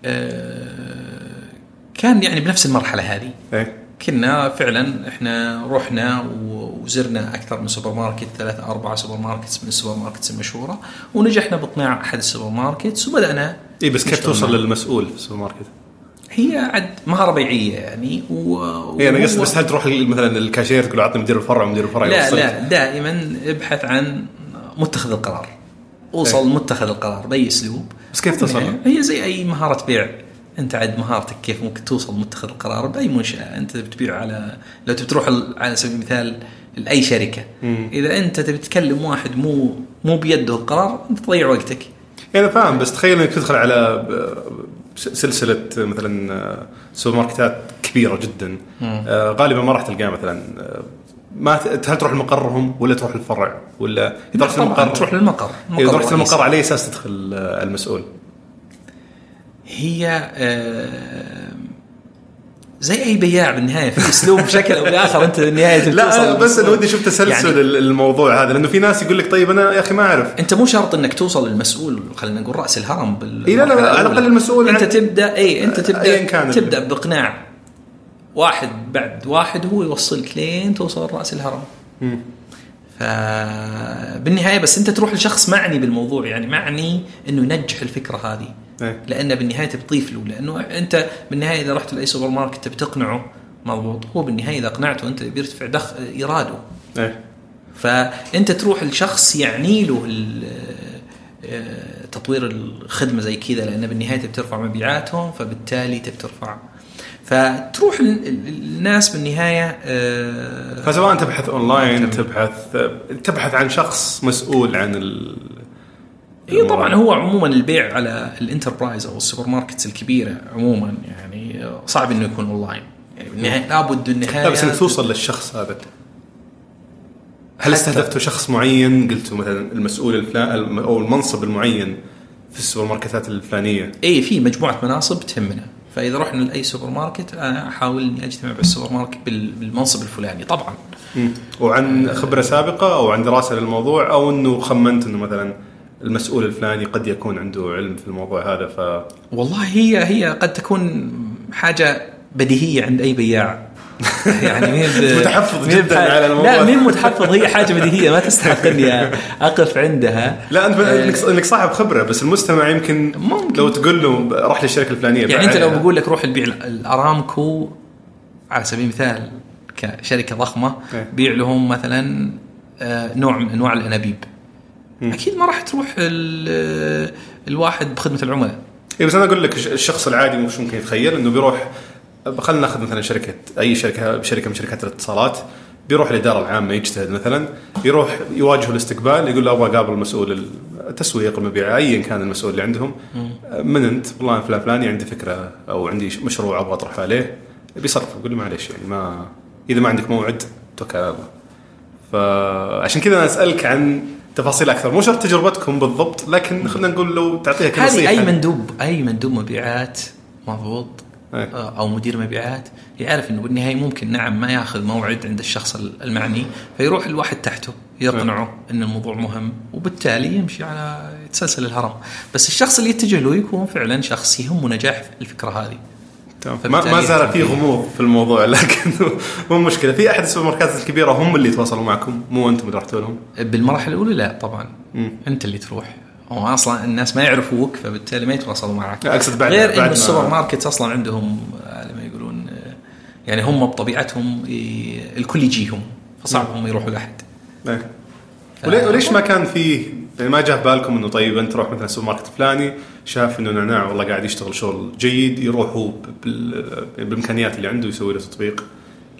آه، كان يعني بنفس المرحلة هذه. إيه. كنا فعلا إحنا رحنا و- وزرنا أكثر من سوبر ماركت ثلاثة أربعة supermarkets من ال supermarkets المشهورة ونجحنا بإقناع أحد ال supermarkets وبدأنا اي بس كيف توصل. للمسؤول في السوبر ماركت؟ هي عد مهارة بيعية يعني و... أنا قصدي بس هل تروح مثلا الكاشير تقول اعطني مدير الفرع ومدير الفرع لا يوصلك؟ لا دائما ابحث عن متخذ القرار اوصل إيه. لمتخذ القرار بأي أسلوب بس كيف توصل؟ هي زي أي مهارة بيع أنت عاد مهارتك كيف ممكن توصل متخذ القرار بأي منشأة أنت بتبيع على لو تبي تروح على سبيل المثال لاي شركة. مم. إذا أنت تبي تكلم واحد مو مو بيده القرار أنت تضيع وقتك. يعني فاهم. بس تخيل إنك تدخل على سلسلة مثلا آه، سوبر ماركتات كبيرة جدا. آه، غالبا ما راح تلقاه مثلا. آه، ما هل تروح لمقرهم ولا تروح للفرع ولا إذا رحت طبعا للمقر تروح للمقر. إذا رحت. للمقر على أي أساس تدخل المسؤول؟ هي آه، زي أي بياع بالنهاية في أسلوب بشكل أو بآخر أنت بالنهايه لا أنا بس أنا. ودي أشوف تسلسل يعني الموضوع هذا لأنه في ناس يقول لك طيب أنا يا أخي ما أعرف أنت مو شرط إنك توصل للمسؤول خلينا نقول رأس الهرم بال إيه لا لا، على. الأقل المسؤول أنت عن- تبدأ إي أنت تبدأ كان تبدأ باقناع واحد بعد واحد هو يوصلك لين توصل رأس الهرم مم. فبالنهايه بس أنت تروح لشخص معني بالموضوع يعني معني إنه ينجح الفكرة هذه إيه. لأنه بالنهاية تضيف له لأنه أنت بالنهاية إذا رحت لأي سوبر ماركت تبي تقنعه مضبوط. هو بالنهاية إذا اقنعته أنت بيرتفع دخ إيراده. إيه. فأنت تروح لشخص يعني له آه، تطوير الخدمة زي كذا لأن بالنهاية تبي ترفع مبيعاتهم فبالتالي تبي ترفع. فتروح ال- ال- الناس بالنهاية آه، فسواء تبحث اونلاين تبحث تبحث عن شخص مسؤول عن ال اي طبعا هو عموما البيع على ال enterprise أو ال supermarkets الكبيرة عموما يعني صعب إنه يكون أونلاين. يعني بالنهاية لابد النهايه لا بس إنك توصل للشخص هذا. هل استهدفتوا شخص معين؟ قلتوا مثلا المسؤول الفلاني أو المنصب المعين في السوبر ماركتات الفلانية. اي في مجموعة مناصب تهمنا. فإذا رحنا لأي سوبر ماركت أنا أحاول إني أجتمع بالسوبر ماركت بال- بالمنصب الفلاني طبعا. وعن خبرة سابقة أو عن دراسة للموضوع أو إنه خمنت إنه مثلا المسؤول الفلاني قد يكون عنده علم في الموضوع هذا ف والله هي هي قد تكون حاجة بديهية عند أي بياع يعني مين ب- متحفظ مين جداً على الموضوع. لا مين متحفظ هي حاجة بديهية ما تستحق إني أقف عندها لا أنت آه، إنك صاحب خبرة بس المستمع يمكن ممكن. لو تقول له راح للشركة الفلانية يعني أنت لو. بقول لك روح البيع الأرامكو على سبيل المثال كشركة ضخمة إيه. بيع لهم مثلا آه، نوع من أنواع الأنابيب أكيد ما راح تروح ال- الواحد بخدمة العملاء. اي بس أنا أقول لك الش- الشخص العادي مش ممكن يتخيل إنه بيروح خلينا ناخذ مثلا شركة أي شركة شركة من شركات الاتصالات بيروح الإدارة العامة يجتهد مثلا يروح يواجه الاستقبال يقول له أبغى أقابل مسؤول التسويق المبيع ايا كان المسؤول اللي عندهم. من أنت؟ والله فلان فلاني عندي فكرة أو عندي مشروع أبغى اطرحه عليه بيصرف. يقول له معليش يعني ما إذا ما عندك موعد توكل على الله. فعشان كذا أنا أسألك عن تفاصيل أكثر مو شرط تجربتكم بالضبط لكن خلينا نقول لو تعطيها هذه كنصيحة أي مندوب أي مندوب مبيعات مضبوط إيه. آه، أو مدير مبيعات يعرف إنه بالنهاية ممكن نعم ما ياخذ موعد عند الشخص المعني فيروح الواحد تحته يقنعه إن الموضوع مهم وبالتالي يمشي على يتسلسل الهرم بس الشخص اللي يتجه له يكون فعلا شخص يهمه نجاح الفكرة هذه. ما ما زال في غموض في الموضوع لكن مو مشكلة. في أحد السوبر ماركتات الكبيرة هم اللي يتواصلوا معكم؟ مو أنتم اللي رحتوا لهم بالمراحل الأولى لا طبعا. مم. أنت اللي تروح. هو أصلا الناس ما يعرفوك فبالتالي ما يتواصلوا معك. لا، أقصد بعد- غير بعد السوبر ماركت أصلا عندهم على ما يقولون يعني هم بطبيعتهم الكل يجيهم فصعب هم يروحوا لأحد. إيه. ولي- وليش ما كان في يعني ما جاء في بالكم إنه طيب أنت روح مثلا السوبر ماركت الفلاني شاف إنه نعناع والله قاعد يشتغل شغل جيد يروح هو بال- بالإمكانيات اللي عنده يسوي له تطبيق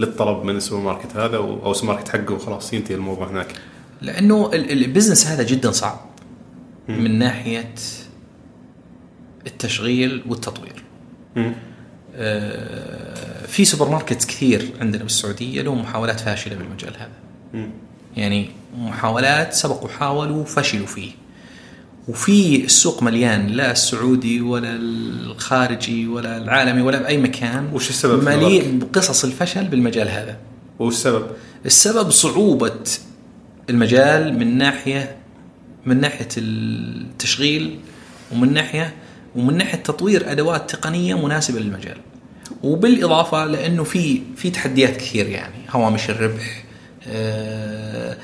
للطلب من السوبر ماركت هذا أو السوبر ماركت حقه وخلاص ينتهي الموضوع هناك. لأنه ال- ال- ال business هذا جدا صعب من ناحية التشغيل والتطوير. آه، في سوبر ماركت كثير عندنا بالسعودية لهم محاولات فاشلة بالمجال هذا مم. يعني محاولات سبقوا حاولوا فشلوا فيه. وفي السوق مليان لا السعودي ولا الخارجي ولا العالمي ولا بأي مكان. وش السبب مليء؟ بقصص الفشل بالمجال هذا. وش السبب؟ السبب صعوبة المجال من ناحية من ناحية التشغيل ومن ناحية ومن ناحية تطوير أدوات تقنية مناسبة للمجال. وبالإضافة لأنه في في تحديات كثير يعني. هوامش الربح آه،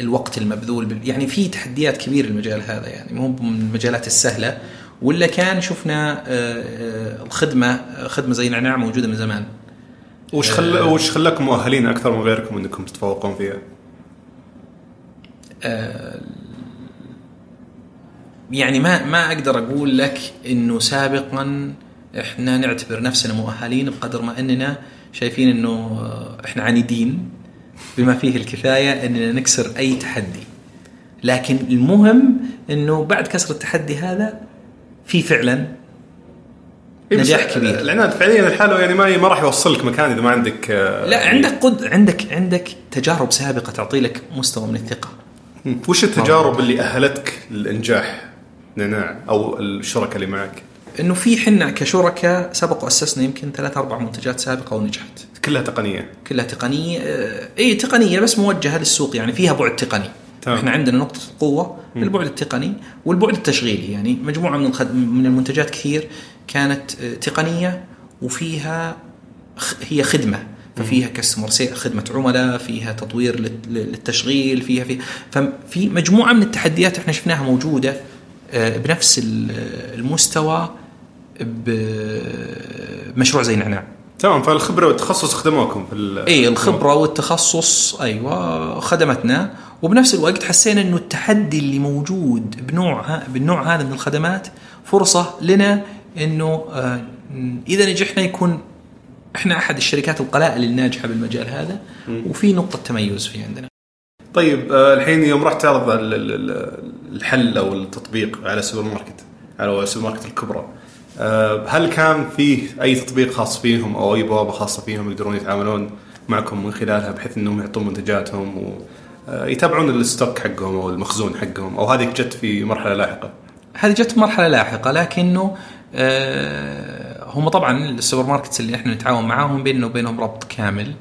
الوقت المبذول يعني في تحديات كبيرة المجال هذا يعني مو من المجالات السهلة ولا كان شفنا آه، آه، الخدمة آه، خدمة زي نعناع موجودة من زمان وش خل وش خلاكم مؤهلين أكثر من غيركم إنكم تتفوقون فيها؟ يعني ما ما أقدر أقول لك إنه سابقا إحنا نعتبر نفسنا مؤهلين بقدر ما إننا شايفين إنه آه، إحنا عنيدين بما فيه الكفاية أننا نكسر أي تحدي. لكن المهم أنه بعد كسر التحدي هذا في فعلا إيه نجاح كبير. العناد فعليا لحاله يعني ما ما راح يوصلك مكان إذا ما عندك آه، لا عندك قد عندك عندك تجارب سابقة تعطي لك مستوى من الثقة. وش التجارب اللي أهلتك للإنجاح نعناع أو الشركاء اللي معك؟ إنه في حنا كشركاء سبق وأسسنا يمكن ثلاث أربع منتجات سابقة ونجحت. كلها تقنية كلها تقنية آه، اي تقنية بس موجهة للسوق يعني فيها بعد تقني تمام. إحنا عندنا نقطة القوة البعد التقني والبعد التشغيلي يعني مجموعة من الخد... من المنتجات كثير كانت آه، تقنية وفيها. هي خدمة ففيها كستمر خدمة عملاء فيها تطوير لل- للتشغيل فيها في ففي مجموعة من التحديات إحنا شفناها موجودة آه، بنفس ال- المستوى بمشروع زي نعناع. تمام فالخبرة والتخصص خدموكم في اي الخبرة والتخصص أيوه خدمتنا. وبنفس الوقت حسينا إنه التحدي اللي موجود بنوع بالنوع هذا من الخدمات فرصة لنا إنه آه، إذا نجحنا يكون إحنا أحد الشركات القلائل الناجحة بالمجال هذا وفي نقطة تميز في عندنا. طيب آه، الحين يوم رحت تعرض ال- ال- ال- الحل أو التطبيق على السوبر ماركت على السوبر ماركت الكبرى هل كان فيه أي تطبيق خاص فيهم أو أي بوابة خاصة فيهم يقدرون يتعاملون معكم من خلالها بحيث إنهم يعطون منتجاتهم ويتابعون ال stock حقهم أو المخزون حقهم أو هذه جت في مرحلة لاحقة؟ هذه جت مرحلة لاحقة لكنه آه، هم طبعا ال supermarkets اللي إحنا نتعاون معاهم بيننا وبينهم ربط كامل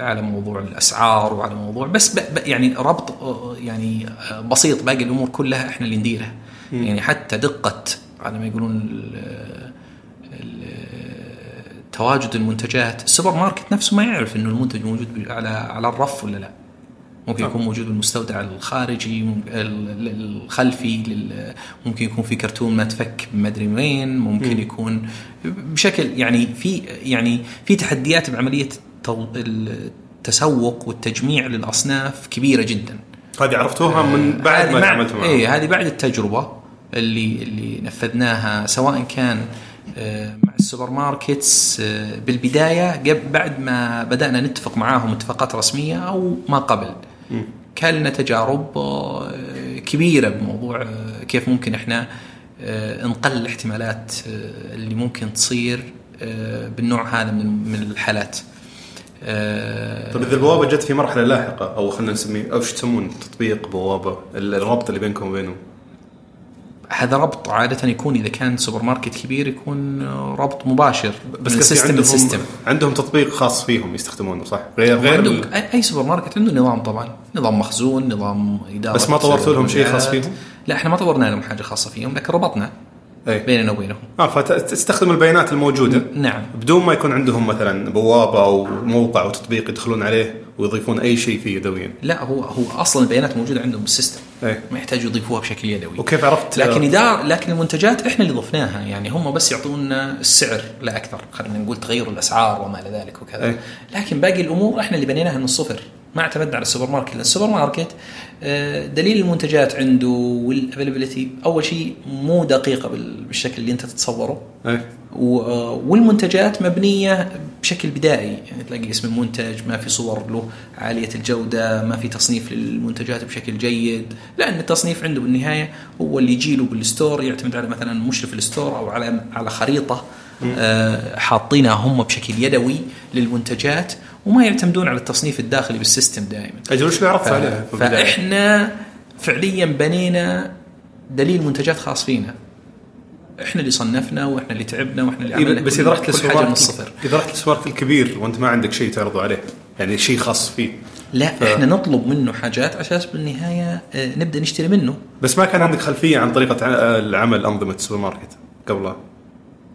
على موضوع الأسعار وعلى موضوع بس يعني ربط آه، يعني آه، بسيط باقي الأمور كلها إحنا اللي نديرها. يعني حتى دقة على ما يقولون تواجد المنتجات. السوبر ماركت نفسه ما يعرف إنه المنتج موجود على على الرف ولا لا. ممكن يكون موجود بالمستودع الخارجي الخلفي ممكن يكون في كرتون ما تفك ما أدري وين ممكن يكون بشكل يعني في يعني في تحديات بعملية التسوق والتجميع للأصناف كبيرة جدا. هذه عرفتوها من بعد هذه ما مع- تعاملتوا معهم. إيه هذه بعد التجربة. اللي اللي نفذناها سواء كان آه، مع ال supermarkets آه، بالبداية بعد ما بدأنا نتفق معاهم اتفاقات رسمية أو ما قبل. كان لنا تجارب آه، كبيرة بموضوع كيف ممكن إحنا نقلل الاحتمالات اللي ممكن تصير بالنوع هذا من الحالات. طيب إذا البوابة جت في مرحلة لاحقة أو خلينا نسميه أو إيش تسمون تطبيق بوابة ال- الربط اللي بينكم وبينهم هذا ربط عادة يكون إذا كان سوبر ماركت كبير يكون ربط مباشر بس من قصدي system عندهم ل system عندهم تطبيق خاص فيهم يستخدمونه صح؟ غير غير عندهم أي سوبر ماركت عنده نظام طبعا نظام مخزون نظام إدارة بس ما طورتوا لهم شيء خاص. فيهم؟ لا إحنا ما طورنا لهم حاجة خاصة فيهم لكن ربطنا اي بيننا وبينهم. آه فتستخدم البيانات الموجودة. نعم. بدون ما يكون عندهم مثلا بوابة أو موقع أو تطبيق يدخلون عليه ويضيفون أي شيء فيه يدويا. لا هو هو أصلا البيانات موجودة عندهم بال system. إيه. ما يحتاجوا يضيفوها بشكل يدوي. وكيف عرفت؟ لكن إدارة لكن المنتجات إحنا اللي ضفناها. يعني هم بس يعطونا السعر لا أكثر. خلينا نقول تغير الأسعار وما إلى ذلك وكذا. إيه. لكن باقي الأمور إحنا اللي بنيناها من الصفر. ما اعتمدنا على السوبر ماركت. السوبر ماركت دليل المنتجات عنده وال availability أول شيء مو دقيقة بال- بالشكل اللي أنت تتصوره. إيه. آه، والمنتجات مبنية بشكل بدائي. يعني تلاقي اسم المنتج ما في صور له عالية الجودة ما في تصنيف للمنتجات بشكل جيد. لأن التصنيف عنده بالنهاية هو اللي يجي له بال store يعتمد على مثلا مشرف ال store أو على على خريطة آه، حاطينها هم بشكل يدوي للمنتجات. وما يعتمدون على التصنيف الداخلي بال system دائما. أجل وش ف- عليها؟ فإحنا فعليا بنينا دليل منتجات خاص فينا. إحنا اللي صنفنا وإحنا اللي تعبنا وإحنا اللي عملنا بس إذا رحت للسوبر من الصفر. إذا رحت للسوبر الكبير وأنت ما عندك شيء تعرضه عليه يعني شيء خاص فيه. لا ف- إحنا نطلب منه حاجات عشان بالنهاية آه، نبدأ نشتري منه. بس ما كان عندك خلفية عن طريقة العمل أنظمة السوبر ماركت قبلها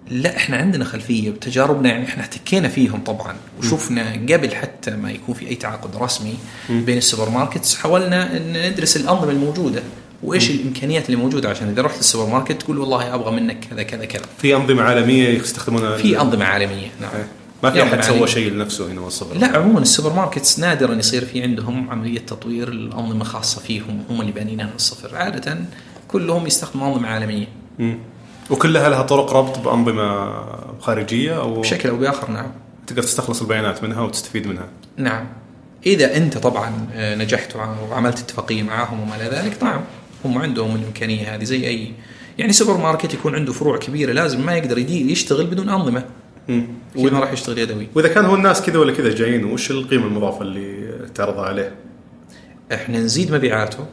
لا إحنا عندنا خلفية بتجاربنا يعني إحنا احتكينا فيهم طبعا. وشفنا قبل حتى ما يكون في أي تعاقد رسمي بين ال supermarkets حاولنا إن ندرس الأنظمة الموجودة. وإيش الإمكانيات اللي موجودة؟ عشان إذا رحت السوبر ماركت تقول والله أبغى منك كذا كذا كذا. في أنظمة عالمية يستخدمونها؟ في أنظمة عالمية نعم. إيه. ما في أحد سوى. شيء لنفسه هنا من الصفر لا عموما ال supermarkets نادرا يصير في عندهم عملية تطوير الأنظمة خاصة فيهم هم اللي بانينها من الصفر. عادة كلهم يستخدموا أنظمة عالمية. مم. وكلها لها طرق ربط بأنظمة خارجية أو بشكل أو بآخر نعم. تقدر تستخلص البيانات منها وتستفيد منها. نعم. إذا أنت طبعا آه، نجحت وع- وعملت اتفاقية معاهم وما إلى ذلك نعم هم عندهم الإمكانية هذه زي أي يعني سوبر ماركت يكون عنده فروع كبيرة لازم ما يقدر يدير يشتغل بدون أنظمة. ما راح يشتغل يدوي. وإذا كان هو الناس كذا ولا كذا جايين وش القيمة المضافة اللي تعرضها عليه؟ إحنا نزيد مبيعاته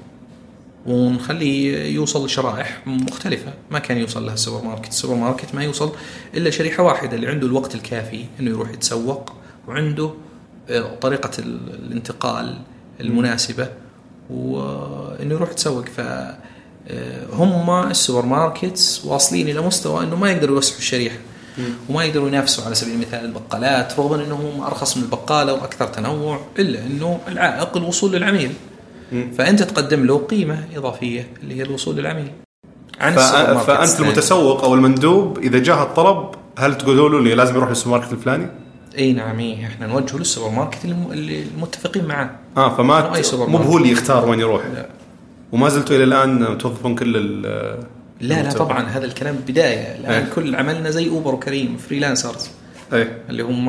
ونخليه يوصل لشرائح مختلفة. ما كان يوصل لها السوبر ماركت. السوبر ماركت ما يوصل إلا شريحة واحدة اللي عنده الوقت الكافي إنه يروح يتسوق وعنده آه، طريقة ال- الانتقال المناسبة وإنه يروح يتسوق. ف آه، هم ال supermarkets واصلين إلى مستوى إنه ما يقدروا يوسعوا الشريحة وما يقدروا ينافسوا على سبيل المثال البقالات رغم إنهم أرخص من البقالة وأكثر تنوع إلا إنه العائق الوصول للعميل. فانت تقدم له قيمة إضافية اللي هي الوصول للعميل عن فأنت. المتسوق أو المندوب إذا جاه الطلب هل تقولوا له اللي لازم يروح للسوبر ماركت الفلاني؟ إي نعم إيه إحنا نوجهه للسوبر ماركت اللي المتفقين معاه آه فما مو. هو اللي يختار وين يروح لا. وما زلتوا إلى الآن توظفون كل ال لا لا. طبعا هذا الكلام بداية الآن إيه. كل عملنا زي أوبر وكريم freelancers اي اللي هم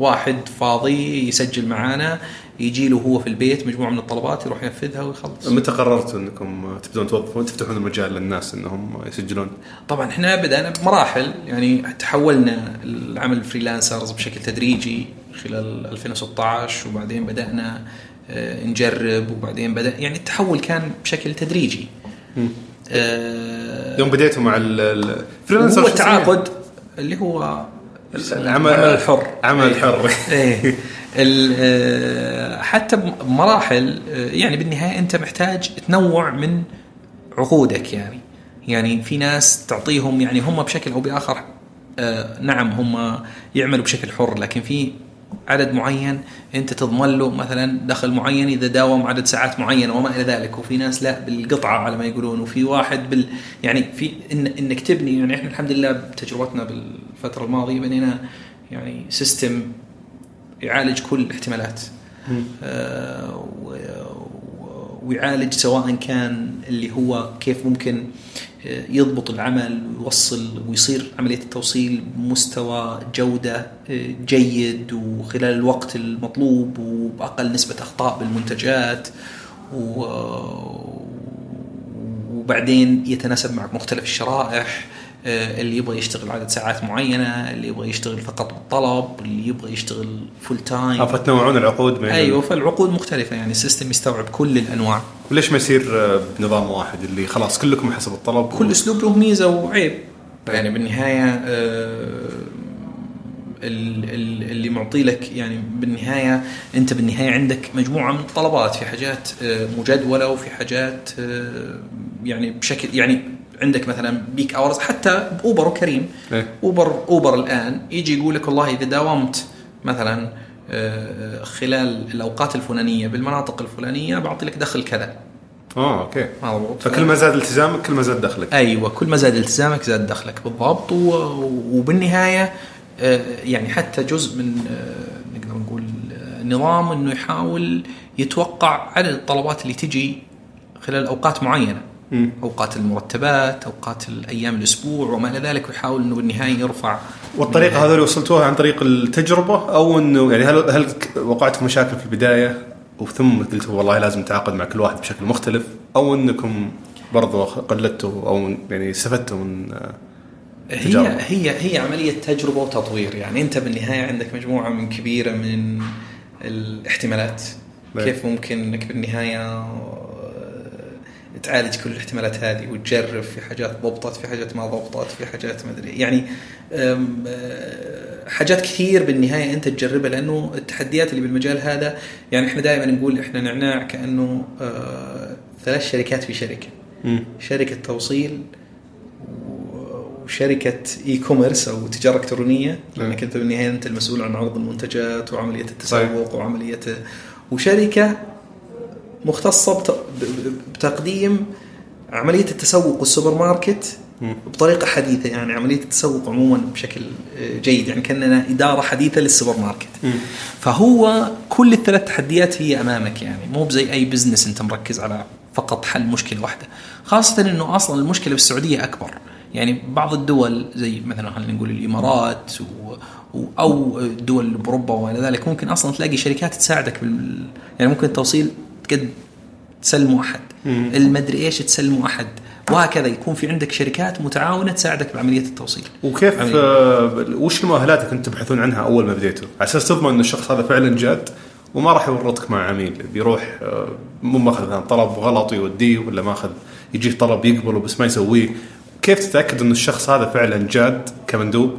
واحد فاضي يسجل معانا يجي له هو في البيت مجموعة من الطلبات يروح ينفذها ويخلص متى قررتوا إنكم تبدون توظفون تفتحون المجال للناس إنهم يسجلون؟ طبعا إحنا بدأنا بمراحل يعني تحولنا العمل ال freelancers بشكل تدريجي خلال 2016 وبعدين بدأنا آه، نجرب وبعدين بدا يعني التحول كان بشكل تدريجي آه، يوم بديتوا مع ال- ال- ال freelancer هو؟ التعاقد اللي هو العمل الحر. عمل الحر إيه. ال- آه، حتى بمراحل آه، يعني بالنهاية أنت محتاج تنوع من عقودك يعني. يعني في ناس تعطيهم يعني هم بشكل أو بآخر آه، نعم هم يعملوا بشكل حر لكن في عدد معين انت تضمن له مثلا دخل معين إذا داوم عدد ساعات معينة وما إلى ذلك. وفي ناس لا بالقطعة على ما يقولون. وفي واحد بال يعني في إن إنك تبني يعني إحنا الحمد لله بتجربتنا بالفترة الماضية بنينا يعني سيستم يعالج كل الاحتمالات. آه، ويعالج سواء كان اللي هو كيف ممكن يضبط العمل ويوصل ويصير عملية التوصيل بمستوى جودة جيد وخلال الوقت المطلوب وبأقل نسبة أخطاء بالمنتجات وبعدين يتناسب مع مختلف الشرائح. اللي يبغى يشتغل عدد ساعات معينة اللي يبغى يشتغل فقط بالطلب اللي يبغى يشتغل full time آه، فتنوعون العقود بين أيوه فالعقود مختلفة. يعني ال system يستوعب كل الأنواع. وليش ما يصير آه، بنظام واحد اللي خلاص كلكم حسب الطلب كل أسلوب له ميزة وعيب. يعني بالنهاية آه، ال- ال- اللي معطي لك يعني بالنهاية أنت بالنهاية عندك مجموعة من الطلبات. في حاجات آه، مجدولة وفي حاجات آه، يعني بشكل يعني عندك مثلا peak hours حتى باوبر وكريم. إيه. أوبر أوبر الآن يجي يقول لك والله إذا داومت مثلا آه، خلال الأوقات الفلانية بالمناطق الفلانية بعطي لك دخل كذا. آه أوكي. مضبوط فكل ما زاد التزامك كل ما زاد دخلك. أيوه كل ما زاد التزامك زاد دخلك بالضبط. و- وبالنهاية آه، يعني حتى جزء من آه، نقدر نقول نظام إنه يحاول يتوقع عدد الطلبات اللي تجي خلال أوقات معينة. أوقات المرتبات أوقات الأيام الأسبوع وما إلى ذلك ويحاول إنه بالنهاية يرفع والطريقة هذول وصلتوها عن طريق التجربة أو إنه يعني هل هل ك- وقعتكم مشاكل في البداية؟ وثم قلتوا والله لازم نتعاقد مع كل واحد بشكل مختلف أو إنكم برضو قلدتوا أو يعني استفدتوا من هي. هي هي عملية تجربة وتطوير. يعني أنت بالنهاية عندك مجموعة من كبيرة من الاحتمالات. نعم. كيف ممكن إنك بالنهاية تعالج كل الاحتمالات هذه وتجرب في حاجات ضبطت في حاجات ما ضبطت في حاجات ما أدري. يعني أم، آه، حاجات كثير بالنهاية أنت تجربها لأنه التحديات اللي بالمجال هذا يعني إحنا دائما نقول إحنا نعناع كأنه آه، ثلاث شركات في شركة. شركة توصيل وشركة اي كوميرس أو تجارة إلكترونية لأنك أنت بالنهاية أنت المسؤول عن عرض المنتجات وعملية التسوق وعملية وشركة مختصة بتقديم عملية التسوق والسوبر ماركت. بطريقة حديثة يعني عملية التسوق عموما بشكل آه، جيد يعني كأننا إدارة حديثة للسوبر ماركت مم. فهو كل الثلاث تحديات هي أمامك يعني مو بزي أي business أنت مركز على فقط حل مشكلة واحدة خاصة إنه أصلا المشكلة بالسعودية أكبر يعني بعض الدول زي مثلا خلينا نقول الإمارات و أو دول باوروبا وما إلى ذلك ممكن أصلا تلاقي شركات تساعدك بال يعني ممكن التوصيل قد تسلموا أحد. المدري إيش تسلموا أحد. وهكذا يكون في عندك شركات متعاونة تساعدك بعملية التوصيل. وكيف عملي. آه، وش المؤهلات اللي كنتوا تبحثون عنها أول ما بديتوا؟ على أساس تضمن إن الشخص هذا فعلا جاد وما راح يورطك مع عميل. بيروح آه، مو ماخذ طلب غلط ويوديه ولا ماخذ يجيه طلب يقبله بس ما يسويه. كيف تتأكد إن الشخص هذا فعلا جاد كمندوب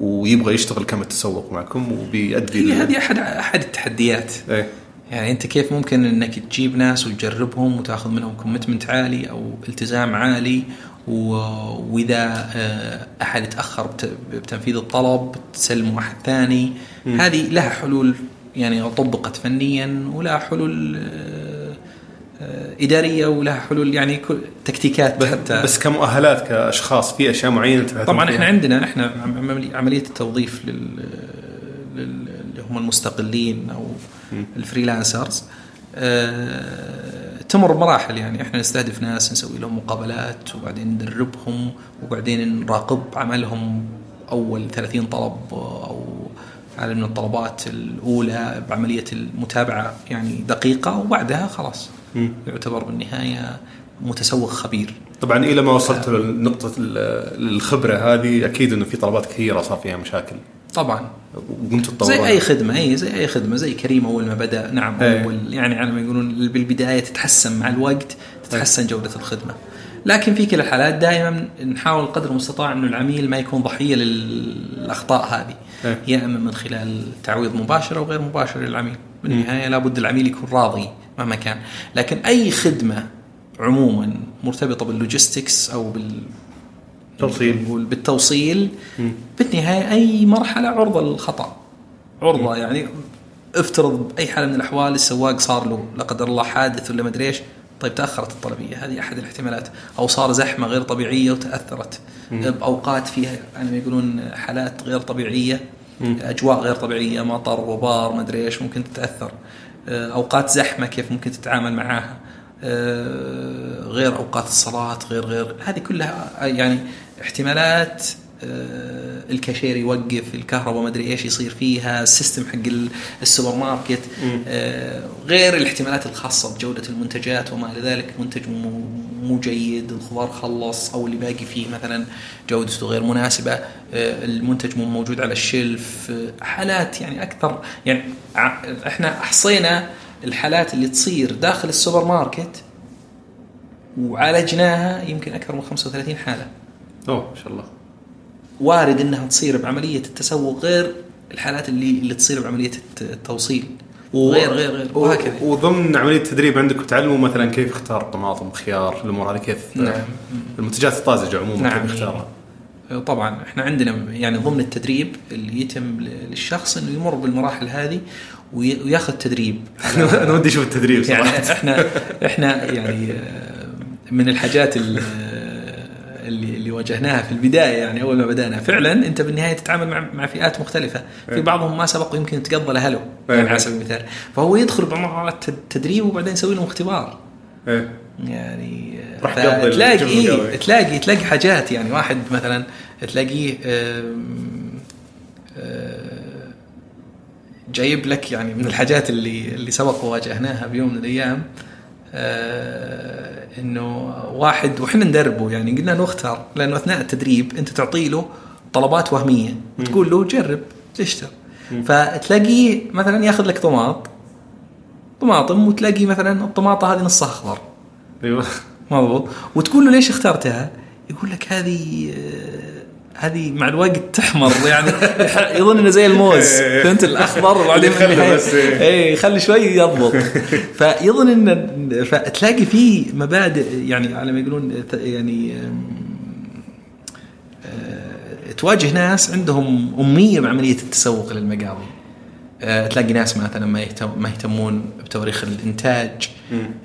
ويبغى يشتغل كما تسوق معكم وبيأدي هي هذه أحد أحد التحديات. إيه. يعني أنت كيف ممكن إنك تجيب ناس وتجربهم وتاخذ منهم كوميتمنت عالي أو التزام عالي. وإذا آه، أحد يتأخر بت... بتنفيذ الطلب تسلمه احد ثاني هذه لها حلول يعني طبقت فنيا ولها حلول آه، إدارية ولها حلول يعني كل- تكتيكات حتى بس كمؤهلات كأشخاص في أشياء معينة طبعا فيها؟ إحنا عندنا إحنا عم- عملي- عملية التوظيف لل- اللي هم المستقلين أو الفريلانسرز. آه، تمر بمراحل يعني. إحنا نستهدف ناس نسوي لهم مقابلات وبعدين ندربهم وبعدين نراقب عملهم أول 30 طلب أو عدد من الطلبات الأولى بعملية المتابعة يعني دقيقة وبعدها خلاص مم. يعتبر بالنهاية متسوق خبير. طبعا إلى ما وصلت لنقطة ال- الخبره هذه أكيد إنه في طلبات كثيرة صار فيها مشاكل. طبعا. وقمتوا تطورون. زي أي خدمة اي زي أي خدمة زي كريم أول ما بدأ نعم إيه. اول يعني على ما يقولون بالبداية تتحسن مع الوقت تتحسن جودة الخدمة. لكن في كلا الحالات دائما نحاول قدر المستطاع إنه العميل ما يكون ضحية للأخطاء هذه. إيه. يا أما من خلال تعويض مباشر أو غير مباشر للعميل بالنهايه لابد العميل يكون راضي مهما كان. لكن أي خدمة عموما مرتبطة بال logistics أو بال توصيل. نقول بالتوصيل. بالنهاية أي مرحلة عرضه للخطا عرضه يعني افترض بأي حالة من الأحوال السواق صار له لا قدر الله حادث ولا مدري إيش. طيب تأخرت الطلبية. هذه أحد الاحتمالات. أو صار زحمة غير طبيعية وتأثرت بأوقات فيها يعني ما يقولون حالات غير طبيعية. أجواء غير طبيعية مطر غبار ما أدري إيش ممكن تتأثر. آه، أوقات زحمة كيف ممكن تتعامل معاها. آه، غير أوقات الصلاة غير غير. هذه كلها يعني احتمالات آه، الكاشير يوقف الكهرباء ما أدري إيش يصير فيها ال system حق ال- السوبر ماركت آه، غير الاحتمالات الخاصة بجودة المنتجات وما إلى ذلك منتج مو جيد الخضار خلص أو اللي باقي فيه مثلا جودته غير مناسبة آه، المنتج مو موجود على ال shelf حالات يعني أكثر يعني إحنا أحصينا الحالات اللي تصير داخل السوبر ماركت وعالجناها يمكن أكثر من 35 حالة. أوه ما شاء الله. وارد إنها تصير بعملية التسوق غير الحالات اللي اللي تصير بعملية الت- التوصيل. وغير غير غير وهكذا. وضمن عملية التدريب عندكم تعلموا مثلا كيف اختار طماطم خيار الأمور هذه كيف نعم. المنتجات الطازجة عموما نعم. كيف اختارها طبعا إحنا عندنا يعني ضمن التدريب اللي يتم للشخص إنه يمر بالمراحل هذه وي- وياخذ تدريب. أنا ودي أشوف التدريب يعني صراحة. إحنا إحنا يعني آه، من الحاجات ال- آه، اللي اللي واجهناها في البداية يعني أول ما بدأنا. فعلا أنت بالنهاية تتعامل مع مع فئات مختلفة. في بعضهم ما سبق ويمكن تقضى لاهله يعني على سبيل المثال. فهو يدخل بمرحله تدريب وبعدين يسوي لهم اختبار. إيه. يعني راح تلاقي إيه. تلاقي تلاقي حاجات يعني. واحد مثلا تلاقيه جايب لك يعني من الحاجات اللي اللي سبق وواجهناها بيوم من الأيام. إنه واحد وحنا ندربه يعني قلنا له اختار لأنه أثناء التدريب أنت تعطي له طلبات وهمية. وتقول له جرب تشتر فتلاقيه مثلا ياخذ لك طماط. طماطم وتلاقي مثلا الطماطة هذه نصها أخضر. أيوه. مضبوط وتقول له ليش اخترتها؟ يقول لك هذه آه، هذه مع الوقت تحمر يعني يظن إنه زي الموز. فهمت الأخضر وبعدين يخلي بس، إيه. اي يخلي شوي يضبط. فيظن إن فتلاقي في مبادئ يعني على ما يقولون يعني آه، تواجه ناس عندهم اميه بعمليه التسوق للمقاضي. آه، تلاقي ناس مثلا ما ما يهتمون بتواريخ الإنتاج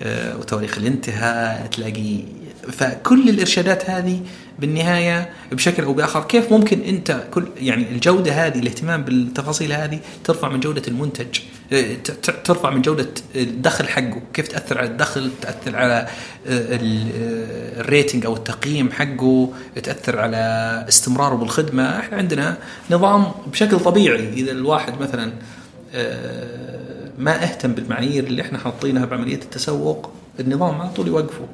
آه، وتواريخ الانتهاء تلاقي فكل الإرشادات هذه بالنهاية بشكل أو بآخر كيف ممكن أنت كل يعني الجودة هذه الاهتمام بالتفاصيل هذه ترفع من جودة المنتج آه، ترفع من جودة الدخل حقه؟ كيف تأثر على الدخل؟ تأثر على آه، آه، الريتنج أو التقييم حقه؟ تأثر على استمراره بالخدمة؟ إحنا عندنا نظام بشكل طبيعي. إذا الواحد مثلا ما اهتم بالمعايير اللي إحنا حاطينها بعملية التسوق النظام على طول يوقفه.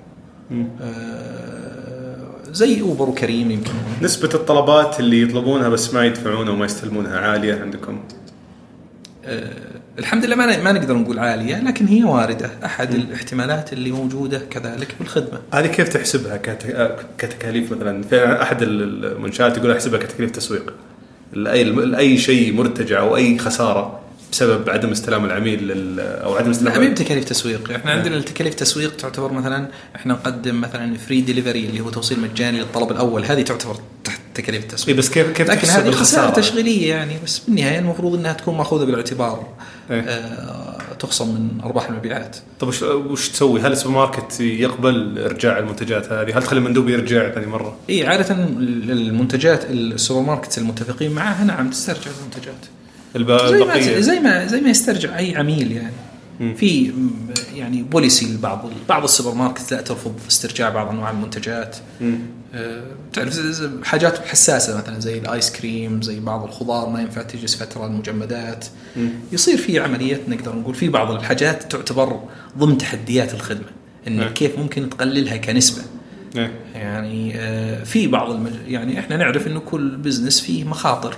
زي أوبر وكريم يمكن. نسبة الطلبات اللي يطلبونها بس ما يدفعونها وما يستلمونها عالية عندكم؟ آه، الحمد لله ما ما نقدر نقول عالية لكن هي واردة. أحد الاحتمالات اللي موجودة كذلك بالخدمة. هذه كيف تحسبها كت- كتكاليف مثلا؟ في أحد المنشآت يقول أحسبها كتكاليف تسويق. لاي أي شيء مرتجع أو أي خسارة. بسبب عدم استلام العميل لل أو عدم استلام لا مين تكاليف تسويق إحنا عندنا التكاليف تسويق تعتبر مثلا إحنا نقدم مثلا free delivery اللي هو توصيل مجاني للطلب الأول هذه تعتبر تحت تكاليف التسويق بس كيف كيف لكن هذه خسارة تشغيلية يعني بس بالنهاية المفروض إنها تكون مأخوذة بالاعتبار إيه. آه تخصم من أرباح المبيعات طيب وش, وش تسوي؟ هل السوبر ماركت يقبل إرجاع المنتجات هذه؟ هل تخلي المندوب يرجع ثاني مرة؟ اي عادة المنتجات السوبر ماركت المتفقين معها نعم تسترجع المنتجات الب- زي ما البقية. زي ما زي ما يسترجع أي عميل يعني. في يعني policy لبعض بعض السوبر ماركت لا ترفض استرجاع بعض أنواع المنتجات. آه، تعرف حاجات حساسة مثلا زي الآيس كريم زي بعض الخضار ما ينفع تجلس فترة المجمدات يصير في عمليه نقدر نقول في بعض الحاجات تعتبر ضمن تحديات الخدمة نعم. انك كيف ممكن تقللها كنسبة. إيه. يعني آه، في بعض المج... يعني إحنا نعرف إنه كل business فيه مخاطر.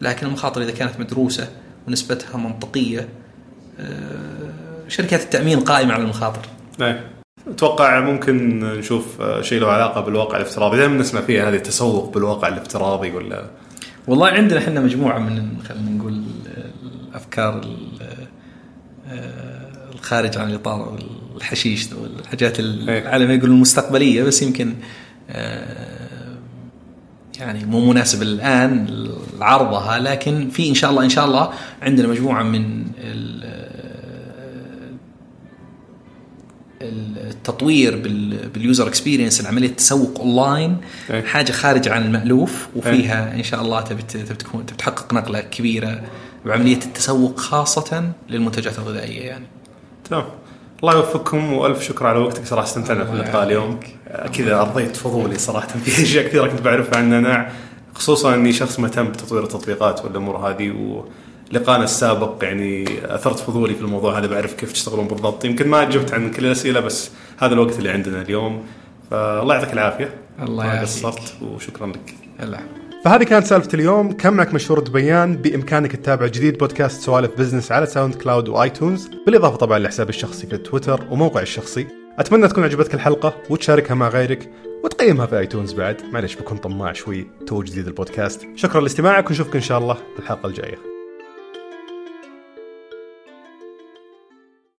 لكن المخاطر إذا كانت مدروسة ونسبتها منطقية آه، شركات التأمين قائمة على المخاطر إيه. أتوقع ممكن نشوف آه، شيء له علاقة بالواقع الافتراضي دائما نسمع فيها هذه التسوق بالواقع الافتراضي ولا والله عندنا إحنا مجموعة من خلينا نقول الأفكار ال- آه، الخارج عن الإطار الحشيش والحاجات ال- إيه. على ما يقول المستقبلية بس يمكن يعني مو مناسب الآن عرضها لكن في إن شاء الله إن شاء الله عندنا مجموعة من ال- التطوير بال- بال user experience لعملية التسوق اونلاين إيه. حاجة خارجه عن المألوف وفيها إن شاء الله تبي تكون تحقق نقلة كبيرة بعملية التسوق خاصة للمنتجات الغذائية يعني. تمام. الله يوفقكم وألف شكر على وقتك صراحة استمتعنا في اللقاء اليوم. كذا أرضيت فضولي صراحة في أشياء كثيرة كنت بعرفها عن نعناع خصوصا إني شخص مهتم بتطوير التطبيقات والأمور هذه ولقاءنا السابق يعني أثرت فضولي في الموضوع هذا بعرف كيف تشتغلون بالضبط. يمكن ما اجبت عن كل الأسئلة بس هذا الوقت اللي عندنا اليوم. فالله يعطيك العافية. الله يعافيك. ما قصرت وشكرا لك. الله فهذه كانت سالفة اليوم. كان معك مشهور دبيان بإمكانك تتابع جديد بودكاست سوالف Business على SoundCloud و iTunes بالإضافة طبعا لحسابي الشخصي في تويتر وموقعي الشخصي. أتمنى تكون عجبتك الحلقة وتشاركها مع غيرك وتقيمها في آيتونز بعد. معليش بكون طماع شوي تو جديد البودكاست. شكرا لاستماعك ونشوفك إن شاء الله بالحلقة الجاية.